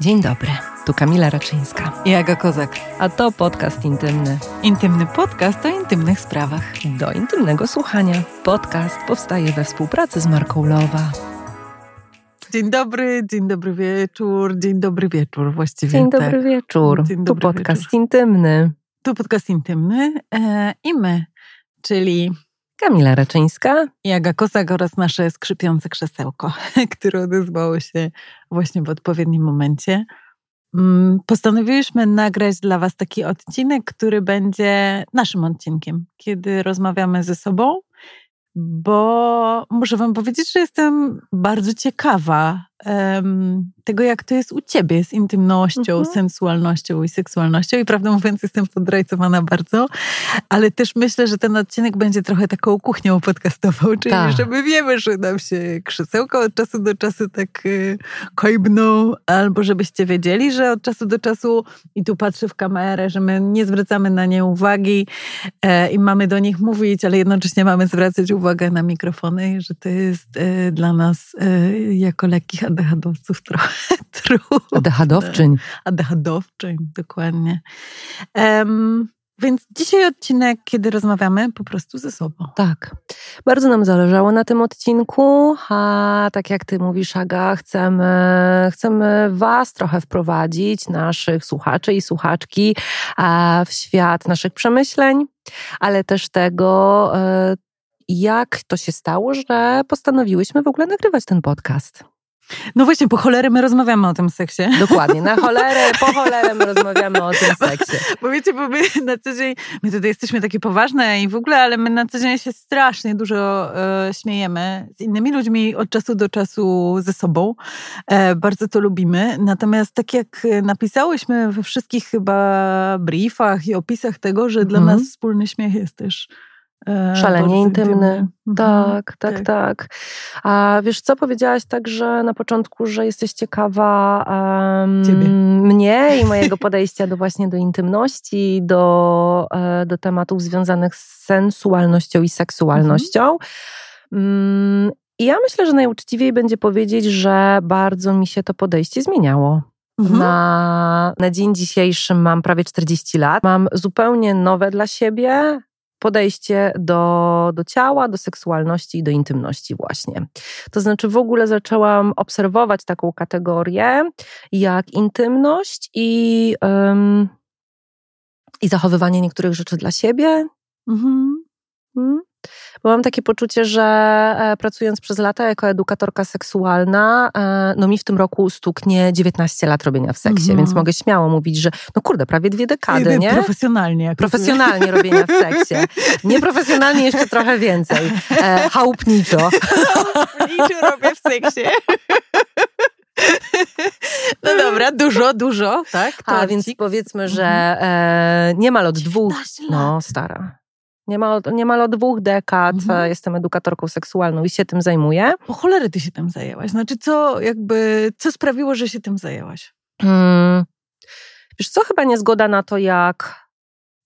Dzień dobry, tu Kamila Raczyńska. I Aga Kozak. A to podcast intymny. Intymny podcast o intymnych sprawach. Do intymnego słuchania. Podcast powstaje we współpracy z marką Lowa. Dzień dobry, dzień dobry wieczór, dzień dobry wieczór właściwie. Dzień dobry tak. wieczór. Dzień dobry tu podcast wieczór. intymny. Tu podcast intymny e, i my, czyli Kamila Raczyńska i Aga Kosak oraz nasze skrzypiące krzesełko, które odezwało się właśnie w odpowiednim momencie. Mm, postanowiłyśmy nagrać dla Was taki odcinek, który będzie naszym odcinkiem, kiedy rozmawiamy ze sobą, bo muszę Wam powiedzieć, że jestem bardzo ciekawa um, tego, jak to jest u ciebie z intymnością, mhm. sensualnością i seksualnością. I prawdę mówiąc, jestem podrajcowana bardzo, ale też myślę, że ten odcinek będzie trochę taką kuchnią podcastową, czyli Ta. że my wiemy, że nam się krzesełko od czasu do czasu tak y, kojbną, albo żebyście wiedzieli, że od czasu do czasu, i tu patrzę w kamerę, że my nie zwracamy na nie uwagi e, i mamy do nich mówić, ale jednocześnie mamy zwracać uwagę na mikrofony, że to jest e, dla nas e, jako lekkich adechadowców trochę trudne. Adechadowczyń. Adechadowczyń, dokładnie. Um, więc dzisiaj odcinek, kiedy rozmawiamy po prostu ze sobą. Tak. Bardzo nam zależało na tym odcinku, a tak jak ty mówisz, Aga, chcemy, chcemy was trochę wprowadzić, naszych słuchaczy i słuchaczki, w świat naszych przemyśleń, ale też tego, e, jak to się stało, że postanowiłyśmy w ogóle nagrywać ten podcast. No właśnie, po cholerę my rozmawiamy o tym seksie. Dokładnie, na cholerę, po cholerę my rozmawiamy o tym seksie. Bo wiecie, bo my na co dzień, my tutaj jesteśmy takie poważne i w ogóle, ale my na co dzień się strasznie dużo e, śmiejemy z innymi ludźmi od czasu do czasu ze sobą. E, bardzo to lubimy. Natomiast tak jak napisałyśmy we wszystkich chyba briefach i opisach tego, że dla mhm. nas wspólny śmiech jest też Szalenie intymny. Mhm. Tak, tak, tak, tak. A wiesz co, powiedziałaś także na początku, że jesteś ciekawa um, mnie i mojego podejścia do właśnie do intymności, do, e, do tematów związanych z sensualnością i seksualnością. Mhm. I ja myślę, że najuczciwiej będzie powiedzieć, że bardzo mi się to podejście zmieniało. Mhm. Na, na dzień dzisiejszy mam prawie 40 lat. Mam zupełnie nowe dla siebie, podejście do, do ciała, do seksualności i do intymności, właśnie. To znaczy, w ogóle zaczęłam obserwować taką kategorię jak intymność i, i zachowywanie niektórych rzeczy dla siebie. Mhm. Hmm? Bo mam takie poczucie, że e, pracując przez lata jako edukatorka seksualna, e, no mi w tym roku stuknie 19 lat robienia w seksie, -hmm. więc mogę śmiało mówić, że no kurde, prawie dwie dekady, nie? Profesjonalnie. Profesjonalnie robienia w seksie. Nieprofesjonalnie jeszcze trochę więcej. E, chałupniczo. Chałupniczo robię w seksie. No dobra, dużo, dużo, tak? A więc powiedzmy, że mhm. e, niemal od dwóch. No, stara. Niemal, niemal od dwóch dekad mhm. jestem edukatorką seksualną i się tym zajmuję. Po cholery ty się tym zajęłaś? Znaczy, co jakby, co sprawiło, że się tym zajęłaś? Hmm. Wiesz co, chyba niezgoda na to, jak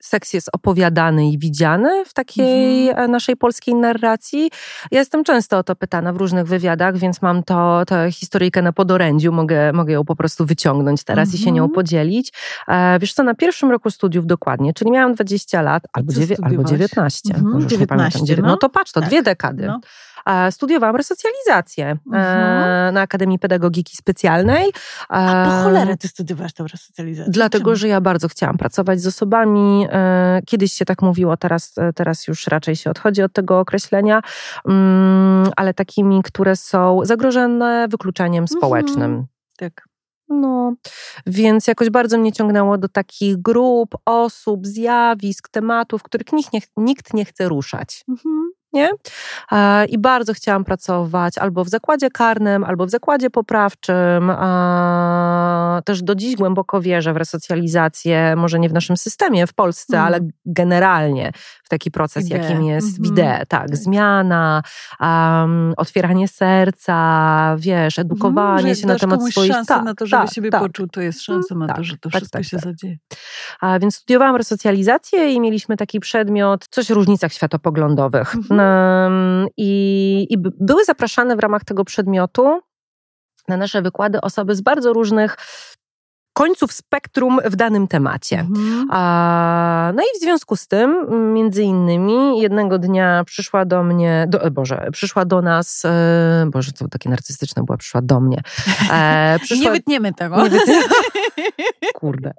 seks jest opowiadany i widziany w takiej mhm. E, naszej polskiej narracji. Ja jestem często o to pytana w różnych wywiadach, więc mam to, tę historyjkę na podorędziu, mogę, mogę ją po prostu wyciągnąć teraz mhm. i się nią mhm. podzielić. E, wiesz co, na pierwszym roku studiów dokładnie, czyli miałam 20 lat albo, dziewię, albo 19, mhm. może 19 pamiętam, no. no. to patrz, to tak. dwie dekady. No studiowałam resocjalizację mhm. na Akademii Pedagogiki Specjalnej. A po cholerę ty studiowałaś tę resocjalizację? Dlatego, Czemu? że ja bardzo chciałam pracować z osobami, e, kiedyś się tak mówiło, teraz, e, teraz już raczej się odchodzi od tego określenia, mm, ale takimi, które są zagrożone wykluczeniem mhm. społecznym. Tak. No, więc jakoś bardzo mnie ciągnęło do takich grup, osób, zjawisk, tematów, których nikt nie, nikt nie chce ruszać. Mhm nie? E, I bardzo chciałam pracować albo w zakładzie karnym, albo w zakładzie poprawczym. E, też do dziś głęboko wierzę w resocjalizację, może nie w naszym systemie w Polsce, mm. ale generalnie w taki proces, Ide. jakim jest mm -hmm. tak, zmiana, um, otwieranie serca, wiesz, edukowanie mm, się na temat swoich... szansę tak, na to, żeby tak, siebie tak. poczuł, to jest szansa na to, tak, że to tak, wszystko tak, się tak. zadzieje. A więc studiowałam resocjalizację i mieliśmy taki przedmiot, coś o różnicach światopoglądowych. -hmm i, I były zapraszane w ramach tego przedmiotu na nasze wykłady osoby z bardzo różnych końców spektrum w danym temacie. Mhm. A, no i w związku z tym, między innymi, jednego dnia przyszła do mnie, do, Boże, przyszła do nas, e, Boże, to takie narcystyczne była, przyszła do mnie. E, przyszła, nie wytniemy tego. Nie wytniemy. Kurde.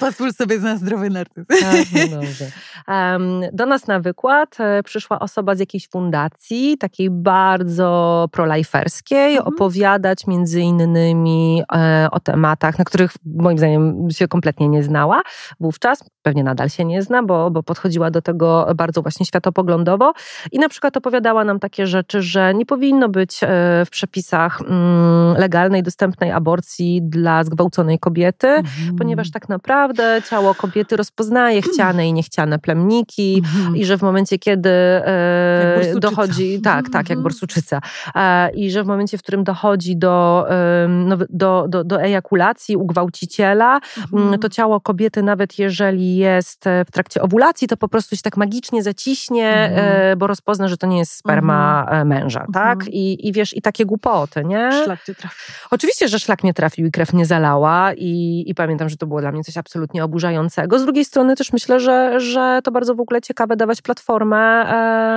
Pozwól sobie na zdrowy narcyzm. Tak, no dobrze. Um, do nas na wykład e, przyszła osoba z jakiejś fundacji, takiej bardzo proliferskiej, mhm. opowiadać między innymi e, o tematach, na których moim zdaniem się kompletnie nie znała wówczas. Pewnie nadal się nie zna, bo, bo podchodziła do tego bardzo właśnie światopoglądowo i na przykład opowiadała nam takie rzeczy, że nie powinno być e, w przepisach mm, legalnej, dostępnej aborcji dla zgwałconej kobiety, mhm. ponieważ tak naprawdę ciało kobiety rozpoznaje chciane i niechciane plemniki mhm. i że w momencie, kiedy e, dochodzi, tak, tak, jak mhm. borsuczyca, e, i że w momencie, w którym dochodzi do, no, do, do, do ejakulacji u gwałciciela, mhm. to ciało kobiety, nawet jeżeli jest e, w trakcie owulacji, to po prostu się tak magicznie zaciśnie, mhm. bo rozpozna, że to nie jest sperma mhm. męża, tak? I, I wiesz, i takie głupoty, nie? Szlak cię trafił. Oczywiście, że szlak nie trafił i krew nie zalała i, i pamiętam, że to było dla mnie coś absolutnie oburzającego. Z drugiej strony też myślę, że, że to bardzo w ogóle ciekawe dawać platformę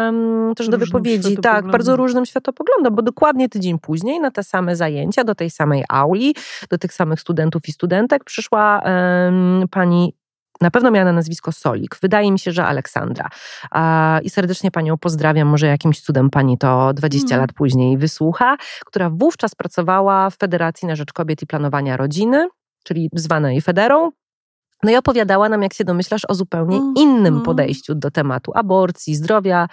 um, też do wypowiedzi. Tak, bardzo różnym światopoglądom, bo dokładnie tydzień później na te same zajęcia, do tej samej auli, do tych samych studentów i studentek przyszła um, pani na pewno miała na nazwisko Solik. Wydaje mi się, że Aleksandra. I serdecznie panią pozdrawiam. Może jakimś cudem pani to 20 mm. lat później wysłucha, która wówczas pracowała w Federacji na Rzecz Kobiet i Planowania Rodziny, czyli zwanej Federą. No i opowiadała nam, jak się domyślasz, o zupełnie mm. innym podejściu do tematu aborcji, zdrowia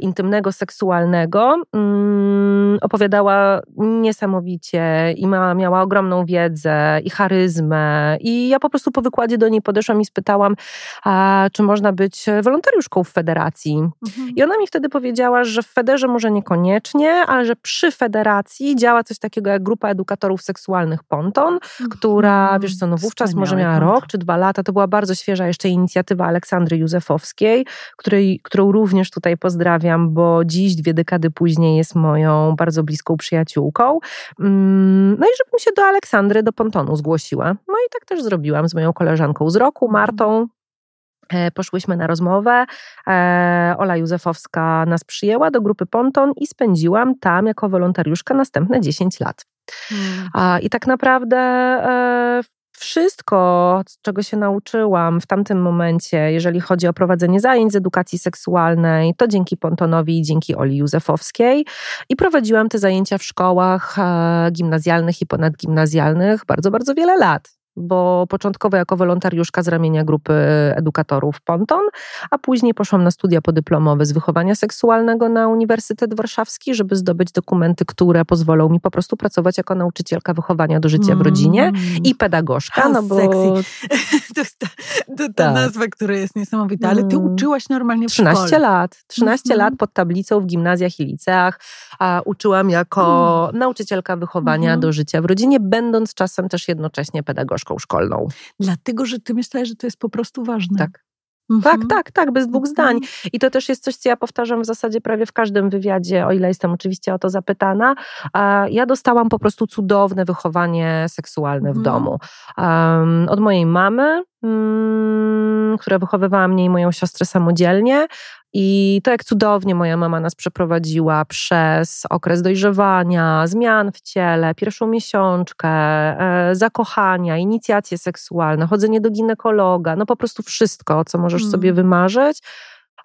intymnego, seksualnego. Mm, opowiadała niesamowicie i ma, miała ogromną wiedzę i charyzmę. I ja po prostu po wykładzie do niej podeszłam i spytałam, czy można być wolontariuszką w federacji. Mhm. I ona mi wtedy powiedziała, że w Federze może niekoniecznie, ale że przy federacji działa coś takiego jak grupa edukatorów seksualnych Ponton, mhm. która, wiesz co, no wówczas Wspaniały może miała rok czy dwa lata. To była bardzo świeża jeszcze inicjatywa Aleksandry Józefowskiej, której, którą również tutaj pozdrawiam pozdrawiam, bo dziś, dwie dekady później, jest moją bardzo bliską przyjaciółką. Mm, no i żebym się do Aleksandry, do Pontonu zgłosiła. No i tak też zrobiłam z moją koleżanką z roku, Martą. E, poszłyśmy na rozmowę. E, Ola Józefowska nas przyjęła do grupy Ponton i spędziłam tam jako wolontariuszka następne 10 lat. Hmm. I tak naprawdę e, wszystko, czego się nauczyłam w tamtym momencie, jeżeli chodzi o prowadzenie zajęć z edukacji seksualnej, to dzięki Pontonowi i dzięki Oli Józefowskiej. I prowadziłam te zajęcia w szkołach e, gimnazjalnych i ponadgimnazjalnych bardzo, bardzo wiele lat bo początkowo jako wolontariuszka z ramienia grupy edukatorów Ponton, a później poszłam na studia podyplomowe z wychowania seksualnego na Uniwersytet Warszawski, żeby zdobyć dokumenty, które pozwolą mi po prostu pracować jako nauczycielka wychowania do życia w rodzinie mm. i pedagogzka. no bo... Sexy. To jest ta, to ta tak. nazwa, która jest niesamowita, ale ty mm. uczyłaś normalnie w 13 szkole. lat. 13 mm. lat pod tablicą w gimnazjach i liceach. A uczyłam jako mm. nauczycielka wychowania mm. do życia w rodzinie, będąc czasem też jednocześnie pedagogzką szkolną. Dlatego, że ty myślałeś, że to jest po prostu ważne. Tak. Mhm. Tak, tak, tak, bez dwóch mhm. zdań. I to też jest coś, co ja powtarzam w zasadzie prawie w każdym wywiadzie, o ile jestem oczywiście o to zapytana. Ja dostałam po prostu cudowne wychowanie seksualne mhm. w domu. Um, od mojej mamy, która wychowywała mnie i moją siostrę samodzielnie, i to, jak cudownie moja mama nas przeprowadziła przez okres dojrzewania, zmian w ciele, pierwszą miesiączkę, e, zakochania, inicjacje seksualne, chodzenie do ginekologa, no po prostu wszystko, co możesz hmm. sobie wymarzyć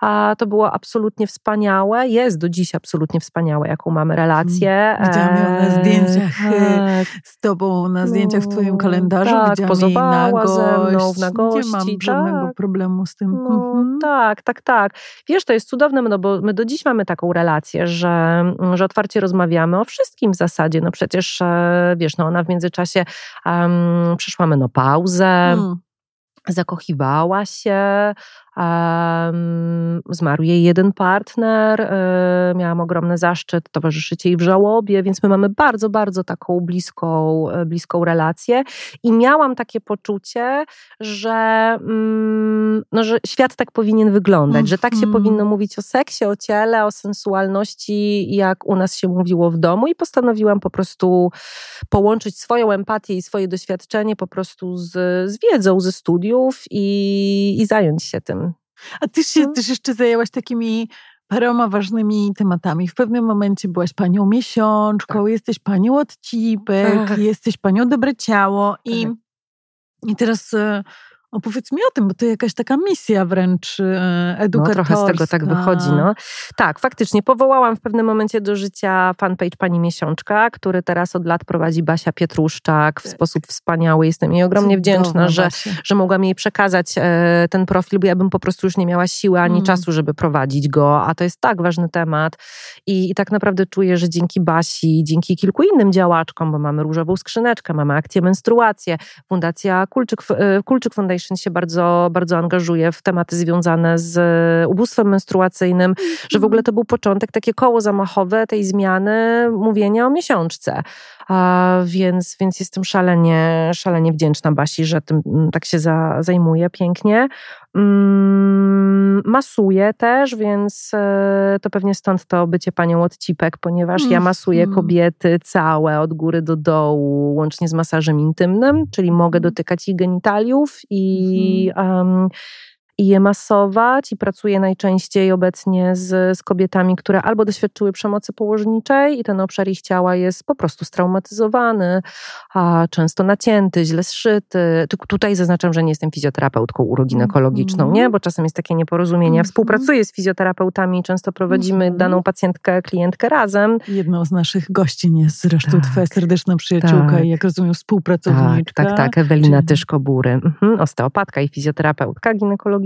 a to było absolutnie wspaniałe, jest do dziś absolutnie wspaniałe, jaką mamy relację. Mm, widziałam ją na zdjęciach e, tak. z tobą, na zdjęciach w twoim kalendarzu, tak, pozowała jej ze mną w nagości. Nie mam żadnego tak. problemu z tym. No, mhm. Tak, tak, tak. Wiesz, to jest cudowne, no bo my do dziś mamy taką relację, że, że otwarcie rozmawiamy o wszystkim w zasadzie. No przecież, e, wiesz, no ona w międzyczasie um, przeszła menopauzę, hmm zakochiwała się, zmarł jej jeden partner, um, miałam ogromny zaszczyt towarzyszyć jej w żałobie, więc my mamy bardzo, bardzo taką bliską, e, bliską relację i miałam takie poczucie, że, um, no, że świat tak powinien wyglądać, że tak się mhm. powinno mówić o seksie, o ciele, o sensualności, jak u nas się mówiło w domu i postanowiłam po prostu połączyć swoją empatię i swoje doświadczenie po prostu z, z wiedzą ze studiów i, i zająć się tym. A ty się hmm. też jeszcze zajęłaś takimi paroma ważnymi tematami. W pewnym momencie byłaś panią miesiączką, tak. jesteś panią odcipek, tak. jesteś panią dobre ciało i, tak. i teraz e, Opowiedz mi o tym, bo to jakaś taka misja wręcz edukatorska. No, trochę z tego tak wychodzi. No. Tak, faktycznie powołałam w pewnym momencie do życia fanpage Pani Miesiączka, który teraz od lat prowadzi Basia Pietruszczak w tak. sposób wspaniały. Jestem jej ogromnie Cudowna wdzięczna, że, że mogłam jej przekazać e, ten profil, bo ja bym po prostu już nie miała siły ani mm. czasu, żeby prowadzić go, a to jest tak ważny temat I, i tak naprawdę czuję, że dzięki Basi, dzięki kilku innym działaczkom, bo mamy Różową Skrzyneczkę, mamy akcję Menstruację, Fundacja Kulczyk, e, Kulczyk Foundation Foundation się bardzo, bardzo angażuje w tematy związane z ubóstwem menstruacyjnym, że w ogóle mhm. to był początek, takie koło zamachowe tej zmiany mówienia o miesiączce. Więc, więc jestem szalenie, szalenie wdzięczna Basi, że tym mm, tak się za, zajmuje pięknie. Mm, masuję też, więc e, to pewnie stąd to bycie panią odcipek, ponieważ ja masuję mhm. kobiety całe od góry do dołu, łącznie z masażem intymnym, czyli mogę dotykać ich genitaliów i um, i je masować i pracuję najczęściej obecnie z, z kobietami, które albo doświadczyły przemocy położniczej i ten obszar ich ciała jest po prostu straumatyzowany, a często nacięty, źle zszyty. Tutaj zaznaczam, że nie jestem fizjoterapeutką uroginekologiczną, mm. nie? Bo czasem jest takie nieporozumienie. Ja współpracuję z fizjoterapeutami i często prowadzimy mm. daną pacjentkę, klientkę razem. Jedną z naszych gościń jest zresztą tak, twoja serdeczna przyjaciółka tak, i jak rozumiem współpracowniczka. Tak, tak, tak Ewelina Czyli... Tyszko-Bury, mhm, osteopatka i fizjoterapeutka ginekologiczna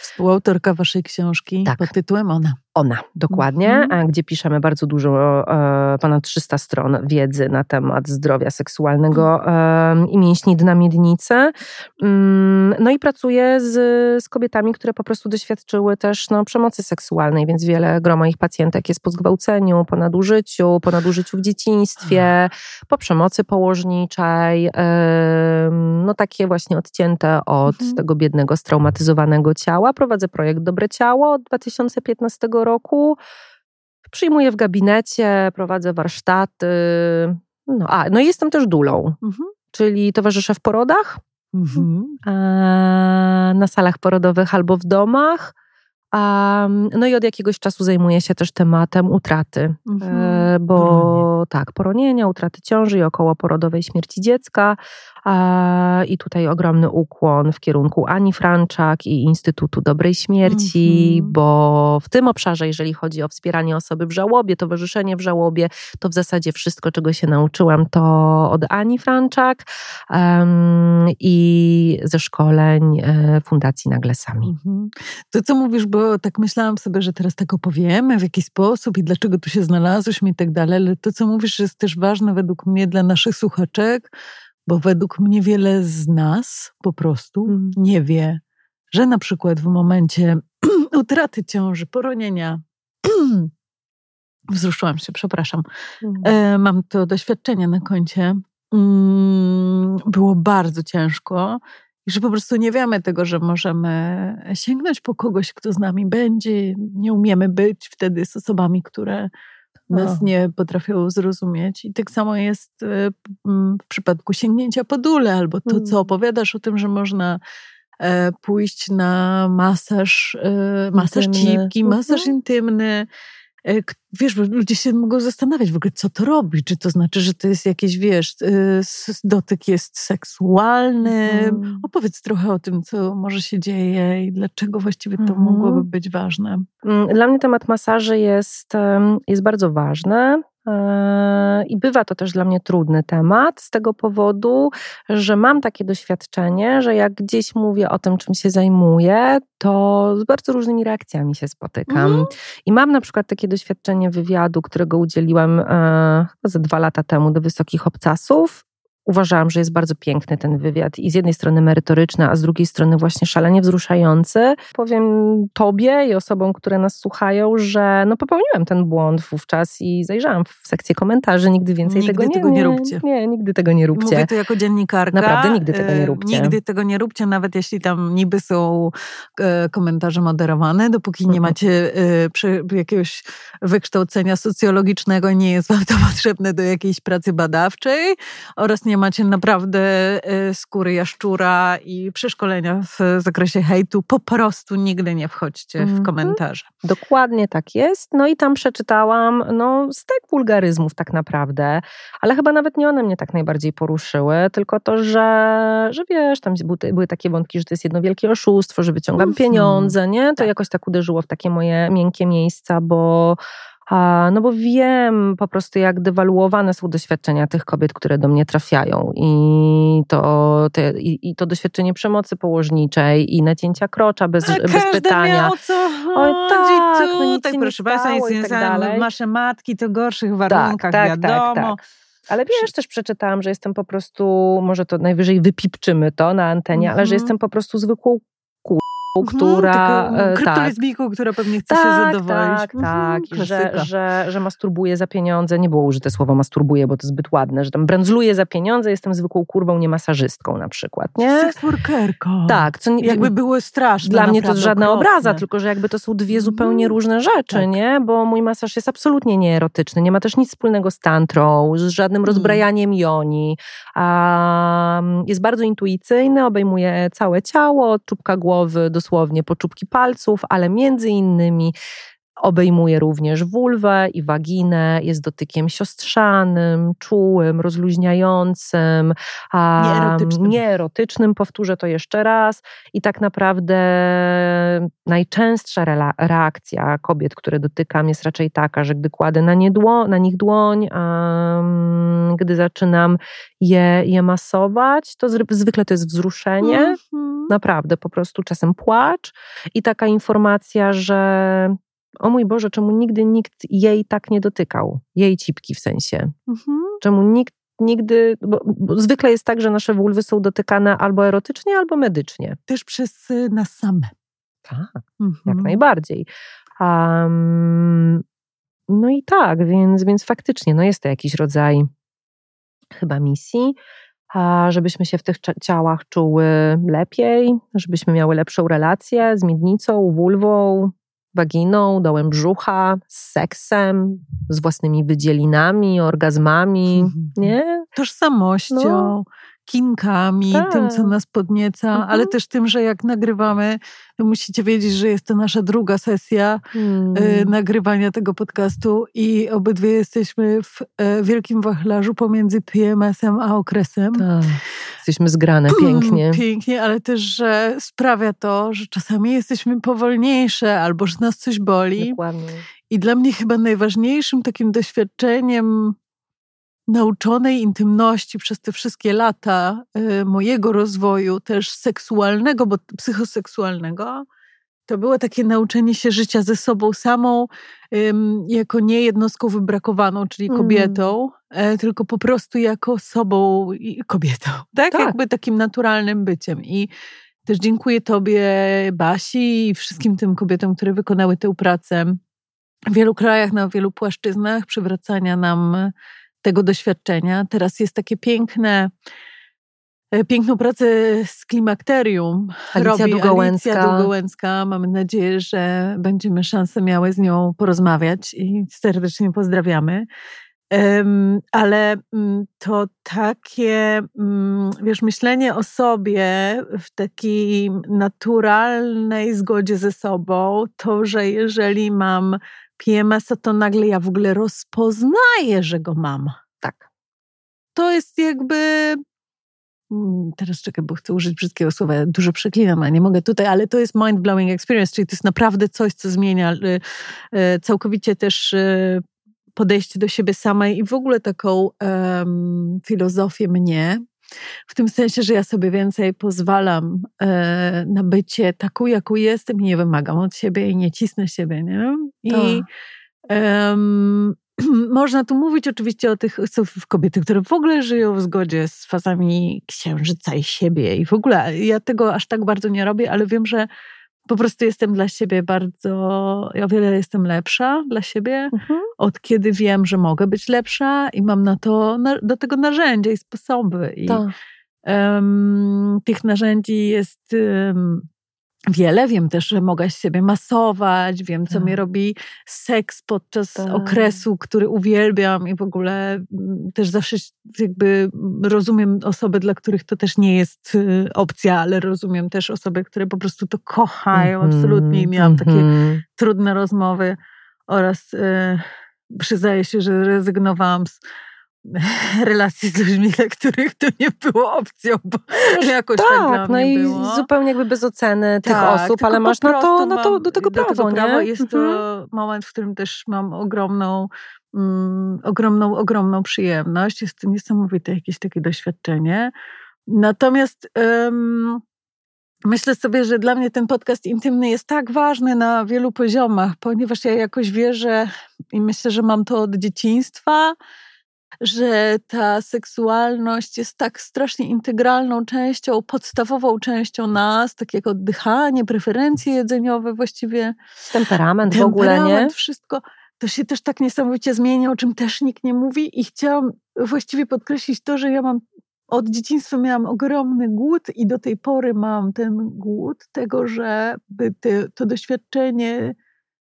Współautorka waszej książki tak. pod tytułem Ona. Ona, dokładnie, mm-hmm. gdzie piszemy bardzo dużo, e, ponad 300 stron wiedzy na temat zdrowia seksualnego e, i mięśni dna miednicy. Mm, no i pracuję z, z kobietami, które po prostu doświadczyły też no, przemocy seksualnej, więc wiele groma ich pacjentek jest po zgwałceniu, po nadużyciu, po nadużyciu w dzieciństwie, po przemocy położniczej, no takie właśnie odcięte od mm-hmm. tego biednego, straumatyzowanego ciała. Prowadzę projekt Dobre Ciało od 2015 roku. Przyjmuję w gabinecie, prowadzę warsztaty. No, a, no i jestem też dulą, mhm. czyli towarzyszę w porodach, mhm. na salach porodowych albo w domach. No i od jakiegoś czasu zajmuję się też tematem utraty, mhm. E, bo Poronie. tak, poronienia, utraty ciąży i okołoporodowej śmierci dziecka. I tutaj ogromny ukłon w kierunku Ani Franczak i Instytutu Dobrej Śmierci, mm -hmm. bo w tym obszarze, jeżeli chodzi o wspieranie osoby w żałobie, towarzyszenie w żałobie, to w zasadzie wszystko, czego się nauczyłam, to od Ani Franczak um, i ze szkoleń e, Fundacji Naglesami. Mm -hmm. To co mówisz, bo tak myślałam sobie, że teraz tak opowiemy, w jaki sposób i dlaczego tu się znalazłyśmy i tak dalej, ale to co mówisz jest też ważne według mnie dla naszych słuchaczek, bo według mnie wiele z nas po prostu mm. nie wie, że na przykład w momencie utraty ciąży, poronienia, wzruszyłam się, przepraszam, mm. e, mam to doświadczenie na koncie, mm, było bardzo ciężko i że po prostu nie wiemy tego, że możemy sięgnąć po kogoś, kto z nami będzie. Nie umiemy być wtedy z osobami, które nas nie potrafią zrozumieć. I tak samo jest e, w przypadku sięgnięcia po dule, albo to, co mm. opowiadasz o tym, że można e, pójść na masaż, e, masaż cipki, masaż mhm. intymny, wiesz, bo ludzie się mogą zastanawiać w ogóle, co to robi. Czy to znaczy, że to jest jakieś, wiesz, y, dotyk jest seksualny? Mm. Opowiedz trochę o tym, co może się dzieje i dlaczego właściwie to mm. mogłoby być ważne. Mm, dla mnie temat masaży jest, jest bardzo ważny. Yy, I bywa to też dla mnie trudny temat z tego powodu, że mam takie doświadczenie, że jak gdzieś mówię o tym, czym się zajmuję, to z bardzo różnymi reakcjami się spotykam. Mm. I mam na przykład takie doświadczenie wywiadu, którego udzieliłam e, ze dwa lata temu do Wysokich Obcasów uważałam, że jest bardzo piękny ten wywiad i z jednej strony merytoryczny, a z drugiej strony właśnie szalenie wzruszający. Powiem tobie i osobom, które nas słuchają, że no popełniłem ten błąd wówczas i zajrzałam w sekcję komentarzy, nigdy więcej nigdy tego, nie, tego nie, nie róbcie. Nie, nigdy tego nie róbcie. Mówię to jako dziennikarka. Naprawdę nigdy tego nie róbcie. Nigdy tego nie róbcie, nawet jeśli tam niby są e, komentarze moderowane, dopóki nie mhm. macie e, jakiegoś wykształcenia socjologicznego, nie jest wam to potrzebne do jakiejś pracy badawczej oraz nie macie naprawdę e, skóry jaszczura i przeszkolenia w zakresie hejtu, po prostu nigdy nie wchodźcie w mhm. komentarze. Dokładnie tak jest. No i tam przeczytałam no, stek wulgaryzmów tak naprawdę, ale chyba nawet nie one mnie tak najbardziej poruszyły, tylko to, że, że wiesz, tam były, były takie wątki, że to jest jedno wielkie oszustwo, że wyciągam mhm. pieniądze, nie? To tak. jakoś tak uderzyło w takie moje miękkie miejsca, bo no bo wiem po prostu, jak dewaluowane są doświadczenia tych kobiet, które do mnie trafiają. I to, te, i, i to doświadczenie przemocy położniczej i nacięcia krocza bez, bez pytania. o co Oj, tak, no nic tak, proszę Państwa, nic nie tak Nasze matki to gorszych tak, warunkach, tak, tak, wiadomo. Tak, tak. Ale wiesz, też przeczytałam, że jestem po prostu, może to najwyżej wypipczymy to na antenie, ale że mhm. jestem po prostu zwykłą która... Mhm, kryptolesbijką, tak. która pewnie chce tak, się zadowolić. Tak, mhm, tak. Że, że, że masturbuje za pieniądze. Nie było użyte słowo masturbuje, bo to zbyt ładne. Że tam brandzluje za pieniądze, jestem zwykłą kurwą, nie masażystką na przykład, nie? Seksworkerką. Tak. Co nie, jakby było straszne. Dla mnie to żadna okropne. obraza, tylko że jakby to są dwie zupełnie różne rzeczy, tak. nie? Bo mój masaż jest absolutnie nieerotyczny. Nie ma też nic wspólnego z tantrą, z żadnym rozbrajaniem joni. A, jest bardzo intuicyjny, obejmuje całe ciało, od czubka głowy do dosłownie poczubki palców, ale między innymi obejmuje również wulwę i waginę, jest dotykiem siostrzanym, czułym, rozluźniającym, nieerotycznym. nieerotycznym, powtórzę to jeszcze raz. I tak naprawdę najczęstsza reakcja kobiet, które dotykam, jest raczej taka, że gdy kładę na, nie dło, na nich dłoń, um, gdy zaczynam je, je masować, to zwykle to jest wzruszenie. Mm -hmm Naprawdę, po prostu czasem płacz i taka informacja, że o mój Boże, czemu nigdy nikt jej tak nie dotykał? Jej cipki w sensie. Mhm. Czemu nikt nigdy, bo, bo, zwykle jest tak, że nasze wulwy są dotykane albo erotycznie, albo medycznie. Też przez y, nas same. Tak, mhm. jak najbardziej. Um, no i tak, więc, więc faktycznie no jest to jakiś rodzaj chyba misji żebyśmy się w tych ciałach czuły lepiej, żebyśmy miały lepszą relację z miednicą, wulwą, waginą, dołem brzucha, z seksem, z własnymi wydzielinami, orgazmami, mhm. nie? Tożsamością. No kinkami, tak. tym, co tak. nas podnieca, mhm. ale też tym, że jak nagrywamy, to musicie wiedzieć, że jest to nasza druga sesja hmm. y, nagrywania tego podcastu i obydwie jesteśmy w y, wielkim wachlarzu pomiędzy PMS-em a okresem. Tak. Jesteśmy zgrane pięknie. pięknie, ale też, że sprawia to, że czasami jesteśmy powolniejsze albo że nas coś boli. Dokładnie. I dla mnie chyba najważniejszym takim doświadczeniem nauczonej intymności przez te wszystkie lata y, mojego rozwoju, też seksualnego, bo psychoseksualnego, to było takie nauczenie się życia ze sobą samą, jako nie jednostką wybrakowaną, czyli mm. kobietą, mm. tylko po prostu jako sobą i kobietą. Tak? tak? Jakby takim naturalnym byciem. I też dziękuję Tobie, Basi i wszystkim tym kobietom, które wykonały tę pracę w wielu krajach, na wielu płaszczyznach przywracania nam tego doświadczenia. Teraz jest takie piękne, e, piękną pracę z klimakterium. Alicja robi Długołęcka. Alicja Długołęcka. Mamy nadzieję, że będziemy szansę miały z nią porozmawiać i serdecznie pozdrawiamy. Um, ale um, to takie, um, wiesz, myślenie o sobie w takiej naturalnej zgodzie ze sobą, to, że jeżeli mam PMS-a, to nagle ja w ogóle rozpoznaję, że go mam. Tak. To jest jakby. Mm, teraz czekaj, bo chcę użyć brzydkiego słowa. Dużo przeklinam, a nie mogę tutaj, ale to jest mind-blowing experience, czyli to jest naprawdę coś, co zmienia y, y, całkowicie też y, podejście do siebie samej i w ogóle taką um, filozofię mnie, w tym sensie, że ja sobie więcej pozwalam e, na bycie taką, jaką jestem i nie wymagam od siebie i nie cisnę siebie, nie? I, um, można tu mówić oczywiście o tych są kobiety, które w ogóle żyją w zgodzie z fazami księżyca i siebie i w ogóle ja tego aż tak bardzo nie robię, ale wiem, że po prostu jestem dla siebie bardzo, ja o wiele jestem lepsza dla siebie, mhm. od kiedy wiem, że mogę być lepsza i mam na to, na, do tego narzędzia i sposoby. I um, tych narzędzi jest um, wiele. Wiem też, że mogę siebie masować, wiem, co tak. mi robi seks podczas tak. okresu, który uwielbiam i w ogóle mm, też zawsze jakby rozumiem osoby, dla których to też nie jest y, opcja, ale rozumiem też osoby, które po prostu to kochają mm -hmm, absolutnie i miałam mm -hmm. takie mhm. trudne rozmowy oraz yy, przyznaję się, że rezygnowałam z relacji z ludźmi, dla których to nie było opcją, bo jakoś tak, tak no i było. zupełnie jakby bez oceny tych tak, osób, ale masz na to, na to, do tego prawo, do tego nie? Prawo jest mhm. to moment, w którym też mam ogromną mm, ogromną, ogromną przyjemność. Jest to niesamowite jakieś takie doświadczenie. Natomiast myślę sobie, że dla mnie ten podcast intymny jest tak ważny na wielu poziomach, ponieważ ja jakoś wierzę i myślę, że mam to od dzieciństwa, że ta seksualność jest tak strasznie integralną częścią, podstawową częścią nas, tak jak oddychanie, preferencje jedzeniowe właściwie. Temperament, temperament w ogóle, nie? wszystko. To się też tak niesamowicie zmienia, o czym też nikt nie mówi i chciałam właściwie podkreślić to, że ja mam od dzieciństwa miałam ogromny głód i do tej pory mam ten głód tego, żeby te, to doświadczenie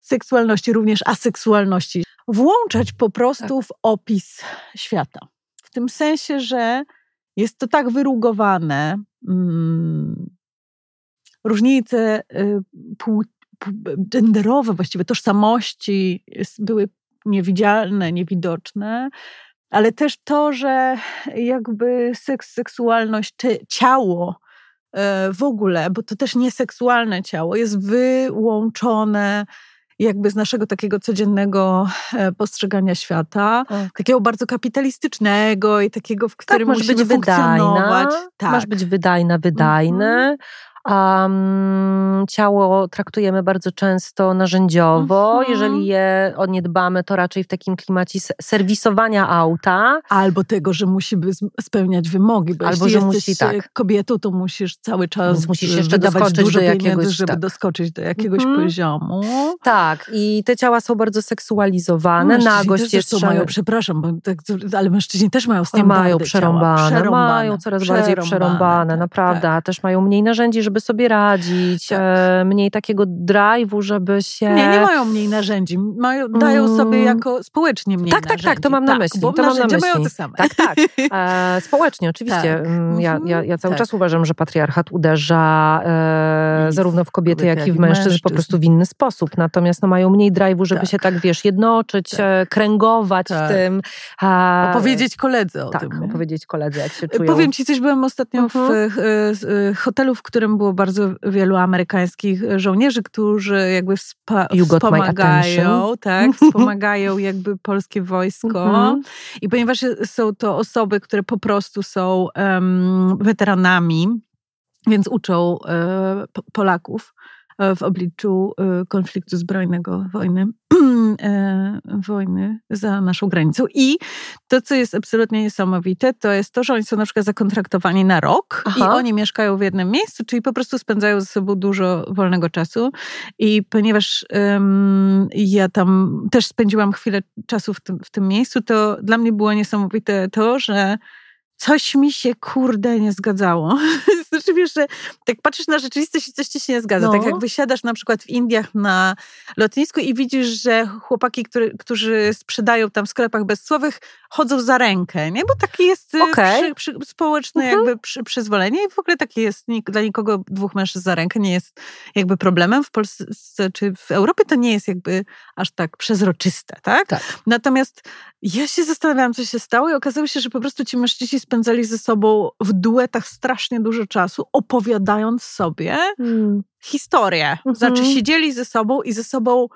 seksualności, również aseksualności, włączać po prostu tak. w opis świata. W tym sensie, że jest to tak wyrugowane, mm, różnice y, pół, genderowe, właściwie tożsamości były niewidzialne, niewidoczne, ale też to, że jakby seks, seksualność, ciało e, w ogóle, bo to też nieseksualne ciało, jest wyłączone jakby z naszego takiego codziennego e, postrzegania świata, tak. takiego bardzo kapitalistycznego i takiego, w tak, którym tak, musimy być funkcjonować. Wydajna, tak. Masz być wydajna, wydajny. Mhm. Um, ciało traktujemy bardzo często narzędziowo. Mhm. Jeżeli je o nie dbamy, to raczej w takim klimacie serwisowania auta. Albo tego, że musi spełniać wymogi, bo Albo, że musi, tak. kobietą, to musisz cały czas musisz jeszcze doskoczyć do jakiegoś, żeby tak. doskoczyć do jakiegoś mhm. poziomu. Tak, i te ciała są bardzo seksualizowane. No, Nagość też jeszcze... mają, przepraszam, bo tak, ale mężczyźni też mają standardy Mają przerąbane, przerąbane, mają coraz przerąbane, bardziej przerąbane, tak, naprawdę. Tak. Też mają mniej narzędzi, żeby żeby sobie radzić, tak. E, mniej takiego drive'u, żeby się... Nie, nie mają mniej narzędzi, mają, dają mm. sobie jako społecznie mniej Tak, narzędzi. tak, tak, to mam na tak, myśli. Bo to mam na myśli. mają te same. Tak, tak. E, społecznie, oczywiście. Tak. Mm, ja, ja, ja cały tak. czas uważam, że patriarchat uderza e, zarówno w kobiety, jak i w mężczyzn, mężczyzn, po prostu w inny sposób. Natomiast no, mają mniej drive'u, żeby tak. się tak, wiesz, jednoczyć, tak. E, kręgować w tak. tym. A, opowiedzieć koledze o tak, tym. Tak, opowiedzieć koledze, jak się czują. Powiem ci coś, byłem ostatnio uh -huh. w mhm. hotelu, w którym było bardzo wielu amerykańskich żołnierzy, którzy jakby wspomagają, tak, wspomagają jakby polskie wojsko. Mm -hmm. I ponieważ są to osoby, które po prostu są um, weteranami, więc uczą e, Polaków w obliczu y, konfliktu zbrojnego, wojny, e, wojny za naszą granicą. I to, co jest absolutnie niesamowite, to jest to, że oni są na przykład zakontraktowani na rok Aha. i oni mieszkają w jednym miejscu, czyli po prostu spędzają ze sobą dużo wolnego czasu. I ponieważ um, ja tam też spędziłam chwilę czasu w tym, w tym miejscu, to dla mnie było niesamowite to, że coś mi się kurde nie zgadzało. znaczy wiesz, że tak patrzysz na rzeczywistość i coś ci się nie zgadza. No. Tak jak wysiadasz na przykład w Indiach na lotnisku i widzisz, że chłopaki, który, którzy sprzedają tam w sklepach bezsłowych, chodzą za rękę, nie? Bo takie jest y, okay. przy, przy, społeczne mhm. jakby przy, przyzwolenie i w ogóle takie jest, dla nikogo dwóch mężczyzn za rękę nie jest jakby problemem. W Polsce czy w Europie to nie jest jakby aż tak przezroczyste, tak? tak. Natomiast ja się zastanawiałam, co się stało i okazało się, że po prostu ci mężczyźni spędzali ze sobą w duetach strasznie dużo czasu, opowiadając sobie hmm. historię. Mhm. Znaczy siedzieli ze sobą i ze sobą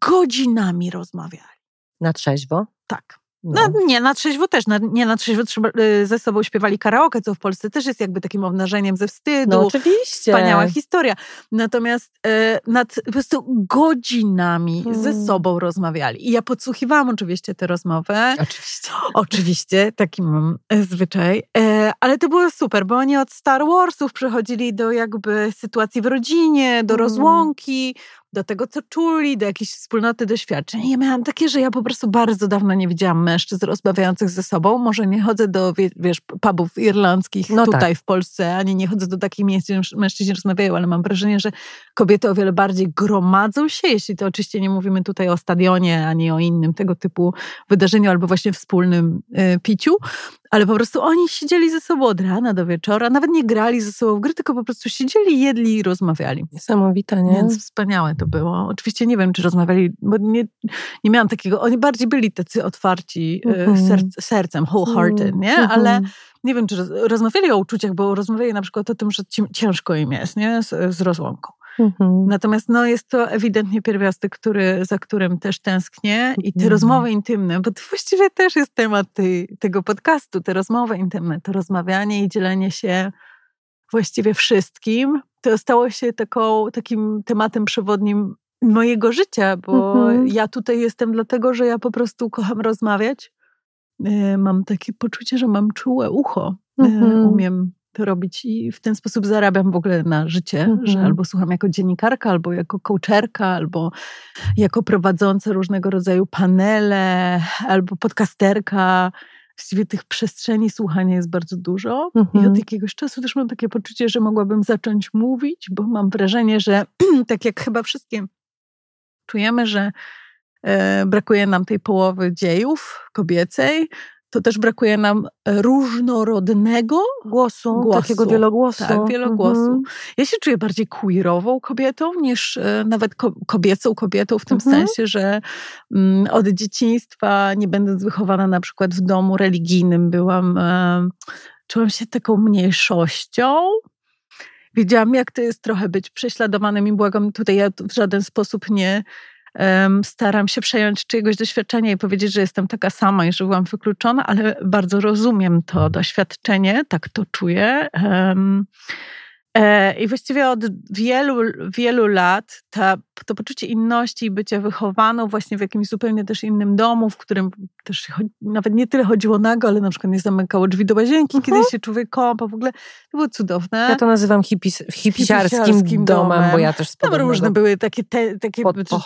godzinami rozmawiali. Na trzeźwo? Tak. No. no. nie, na trzeźwo też. Na, nie na trzeźwo trzeba, y, ze sobą śpiewali karaoke, co w Polsce też jest jakby takim obnażeniem ze wstydu. No oczywiście. Wspaniała historia. Natomiast y, nad po prostu godzinami hmm. ze sobą rozmawiali. I ja podsłuchiwałam oczywiście tę rozmowę. Oczywiście. Oczywiście, taki mam e, zwyczaj. E, ale to było super, bo oni od Star Warsów przechodzili do jakby sytuacji w rodzinie, do hmm. rozłąki, do tego, co czuli, do jakiejś wspólnoty doświadczeń. Ja miałam takie, że ja po prostu bardzo dawno nie widziałam mężczyzn rozmawiających ze sobą. Może nie chodzę do, wiesz, pubów irlandzkich no tutaj tak. w Polsce, ani nie chodzę do takich miejsc, gdzie mężczyźni rozmawiają, ale mam wrażenie, że kobiety o wiele bardziej gromadzą się, jeśli to oczywiście nie mówimy tutaj o stadionie, ani o innym tego typu wydarzeniu, albo właśnie wspólnym y, piciu, ale po prostu oni siedzieli ze sobą od rana do wieczora, nawet nie grali ze sobą w gry, tylko po prostu siedzieli, jedli i rozmawiali. Niesamowite, nie? Więc wspaniałe to było. Oczywiście nie wiem, czy rozmawiali, bo nie, nie miałam takiego, oni bardziej byli tacy otwarci mm -hmm. serc, sercem, wholehearted, mm -hmm. nie? Ale nie wiem, czy roz, rozmawiali o uczuciach, bo rozmawiali na przykład o tym, że ciężko im jest, nie? Z, z rozłąką. Mhm. Natomiast no, jest to ewidentnie pierwiastek, który, za którym też tęsknię i te mhm. rozmowy intymne, bo to właściwie też jest temat tej, tego podcastu, te rozmowy intymne, to rozmawianie i dzielenie się właściwie wszystkim, to stało się taką, takim tematem przewodnim mojego życia, bo mhm. ja tutaj jestem dlatego, że ja po prostu kocham rozmawiać. E, mam takie poczucie, że mam czułe ucho. E, mhm. Umiem to robić i w ten sposób zarabiam w ogóle na życie, mhm. że albo słucham jako dziennikarka, albo jako coacherka, albo jako prowadząca różnego rodzaju panele, albo podcasterka. Właściwie tych przestrzeni słuchania jest bardzo dużo mhm. i od mhm. jakiegoś czasu też mam takie poczucie, że mogłabym zacząć mówić, bo mam wrażenie, że tak jak chyba wszystkie czujemy, że e, brakuje nam tej połowy dziejów kobiecej, to też brakuje nam różnorodnego głosu, głosu. takiego wielogłosu. Tak, wielogłosu. Mhm. Ja się czuję bardziej queerową kobietą niż e, nawet kobiecą kobietą w tym mhm. sensie, że mm, od dzieciństwa, nie będąc wychowana na przykład w domu religijnym, byłam, e, czułam się taką mniejszością. Wiedziałam, jak to jest trochę być prześladowanym i błagam, tutaj ja w żaden sposób nie staram się przejąć czyjegoś doświadczenia i powiedzieć, że jestem taka sama i że byłam wykluczona, ale bardzo rozumiem to doświadczenie, tak to czuję. E, I właściwie od wielu, wielu lat ta, to poczucie inności i bycia wychowaną właśnie w jakimś zupełnie też innym domu, w którym też nawet nie tyle chodziło nago, ale na przykład nie zamykało drzwi do łazienki, uh -huh. kiedy się człowiek kąpał. W ogóle to było cudowne. Ja to nazywam hipis, hipisiarskim domem, domem, bo ja też Tam różne były takie, te, takie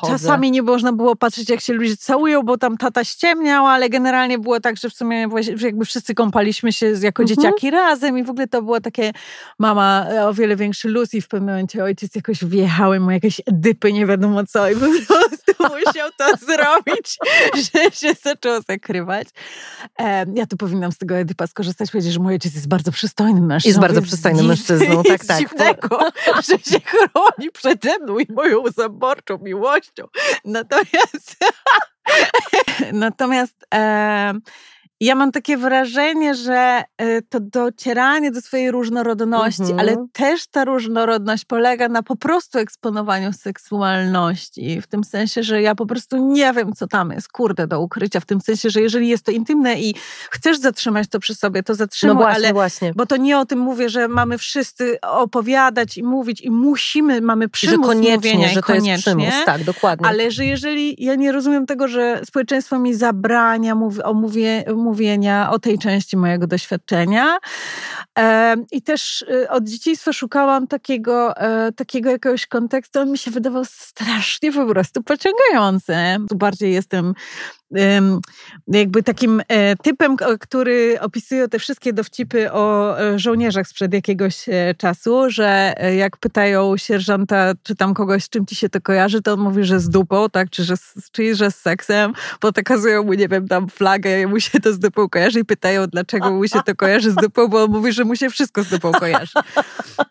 czasami nie można było patrzeć, jak się ludzie całują, bo tam tata ściemniał, ale generalnie było tak, że w sumie że jakby wszyscy kąpaliśmy się jako uh mhm. -huh. dzieciaki razem i w ogóle to było takie mama e, o wiele większy luz i w pewnym momencie ojciec jakoś wjechały mu jakieś dypy, nie wiadomo co i po prostu musiał to zrobić, że się zaczął zakrywać. ja tu powinnam z tego Edypa skorzystać, powiedzieć, że mój ojciec jest bardzo przystojnym mężczyzną. Jest bardzo przystojnym mężczyzną, tak, tak. dziwnego, że się chroni przede mną i moją zaborczą miłością. Natomiast Natomiast e, ja mam takie wrażenie, że y, to docieranie do swojej różnorodności, mhm. ale też ta różnorodność polega na po prostu eksponowaniu seksualności. W tym sensie, że ja po prostu nie wiem, co tam jest, kurde, do ukrycia. W tym sensie, że jeżeli jest to intymne i chcesz zatrzymać to przy sobie, to zatrzymuj, no właśnie, ale właśnie. bo to nie o tym mówię, że mamy wszyscy opowiadać i mówić i musimy, mamy przymus że koniecznie, mówienia że to koniecznie, jest przymus, tak, dokładnie. Ale że jeżeli, ja nie rozumiem tego, że społeczeństwo mi zabrania mów, o mówię, mówienia o tej części mojego doświadczenia. I też y, od dzieciństwa szukałam takiego, e, takiego jakiegoś kontekstu. On mi się wydawał strasznie po prostu pociągający. Tu bardziej jestem jakby takim e, typem, który opisuje te wszystkie dowcipy o e, żołnierzach sprzed jakiegoś e, czasu, że jak pytają sierżanta, czy tam kogoś, z czym ci się to kojarzy, to on mówi, że z dupą, tak, czy że, czy, że z seksem, bo pokazują mu, nie wiem, tam flagę, mu się to z dupą kojarzy i pytają, dlaczego mu się to kojarzy z dupą, bo on mówi, że mu się wszystko z dupą kojarzy.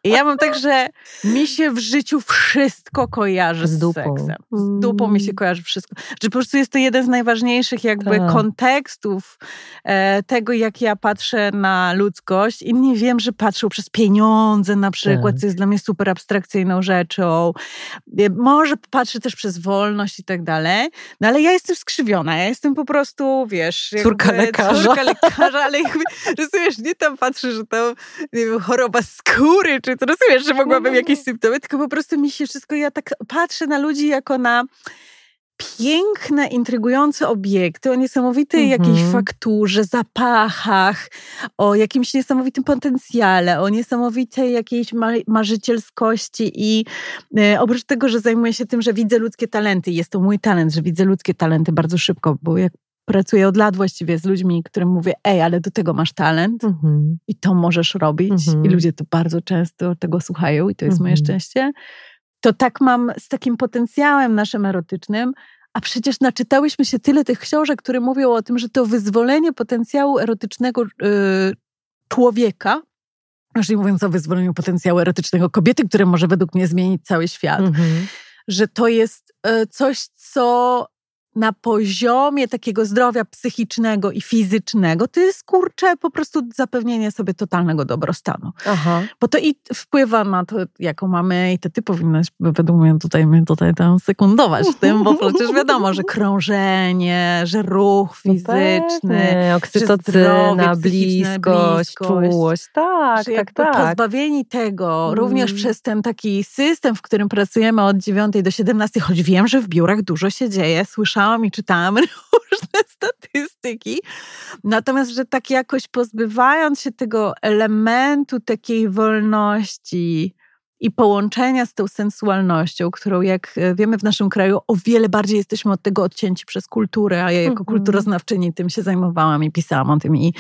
I ja mam tak, że mi się w życiu wszystko kojarzy z, z dupą. seksem. Z dupą mi się mm. kojarzy wszystko. Że po prostu jest to jeden z najważniejszych jakby tak. kontekstów e, tego, jak ja patrzę na ludzkość. Inni wiem, że patrzą przez pieniądze na przykład, tak. co jest dla mnie super abstrakcyjną rzeczą. E, może patrzy też przez wolność i tak dalej. No ale ja jestem skrzywiona. Ja jestem po prostu, wiesz... Córka lekarza. Córka lekarza, ale jakby, rozumiesz, nie tam patrzę, że to nie wiem, choroba skóry, czy to rozumiesz, że mogłabym jakieś symptomy, tylko po prostu mi się wszystko, ja tak patrzę na ludzi jako na piękne, intrygujące obiekty o niesamowitej mhm. jakiejś fakturze, zapachach, o jakimś niesamowitym potencjale, o niesamowitej jakiejś marzycielskości i e, oprócz tego, że zajmuję się tym, że widzę ludzkie talenty, jest to mój talent, że widzę ludzkie talenty bardzo szybko, bo jak pracuję od lat właściwie z ludźmi, którym mówię, ej, ale do tego masz talent mhm. i to możesz robić mhm. i ludzie to bardzo często tego słuchają i to jest moje mhm. szczęście, to tak mam z takim potencjałem naszym erotycznym, a przecież naczytałyśmy się tyle tych książek, które mówią o tym, że to wyzwolenie potencjału erotycznego yy, człowieka, nie mówiąc o wyzwoleniu potencjału erotycznego kobiety, które może według mnie zmienić cały świat, mhm. że to jest yy, coś, co na poziomie takiego zdrowia psychicznego i fizycznego, to jest kurczę po prostu zapewnienie sobie totalnego dobrostanu. Aha. Bo to i wpływa na to, jaką mamy i to ty powinnaś według mnie tutaj, mnie tutaj tam sekundować w tym, bo przecież wiadomo, że krążenie, że ruch no fizyczny, no oksytocyna, bliskość, bliskość, czułość. Tak, tak, tak. Pozbawieni tego, mm. również przez ten taki system, w którym pracujemy od 9 do 17, choć wiem, że w biurach dużo się dzieje, słyszałam i czytałam różne statystyki. Natomiast, że tak jakoś pozbywając się tego elementu takiej wolności, i połączenia z tą sensualnością, którą, jak e, wiemy, w naszym kraju o wiele bardziej jesteśmy od tego odcięci przez kulturę, a ja jako mm -hmm. kulturoznawczyni tym się zajmowałam i pisałam o tym i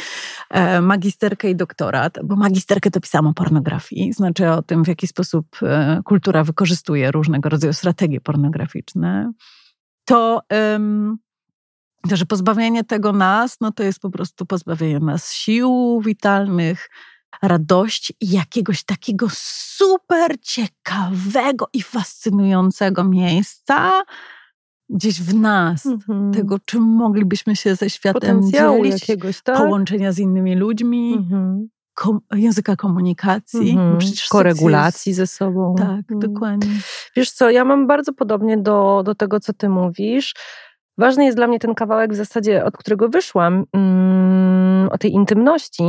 e, magisterkę i doktorat, bo magisterkę to pisałam o pornografii, znaczy o tym, w jaki sposób e, kultura wykorzystuje różnego rodzaju strategie pornograficzne to, to, że pozbawienie tego nas, no to jest po prostu pozbawienie nas sił witalnych, radości i jakiegoś takiego super ciekawego i fascynującego miejsca gdzieś w nas, mm-hmm. tego, czym moglibyśmy się ze światem Potencjału dzielić, jakiegoś, tak? połączenia z innymi ludźmi. Mm-hmm kom, języka komunikacji, mm -hmm. koregulacji ze sobą. Tak, mm. dokładnie. Wiesz co, ja mam bardzo podobnie do, do tego, co ty mówisz. Ważny jest dla mnie ten kawałek w zasadzie, od którego wyszłam, mm, o tej intymności,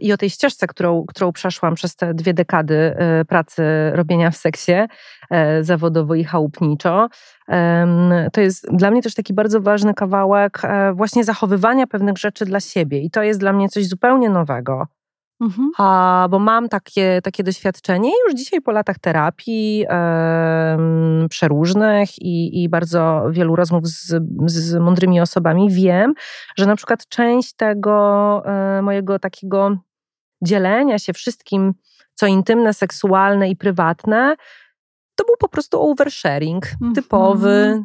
i o tej ścieżce, którą, którą przeszłam przez te dwie dekady e, pracy robienia w seksie e, zawodowo i chałupniczo. To jest dla mnie też taki bardzo ważny kawałek właśnie zachowywania pewnych rzeczy dla siebie i to jest dla mnie coś zupełnie nowego. Mhm. A, bo mam takie, takie doświadczenie już dzisiaj po latach terapii e, przeróżnych i, i bardzo wielu rozmów z, z mądrymi osobami wiem, że na przykład część tego e, mojego takiego dzielenia się wszystkim, co intymne, seksualne i prywatne, to był po prostu oversharing, mhm. typowy, E,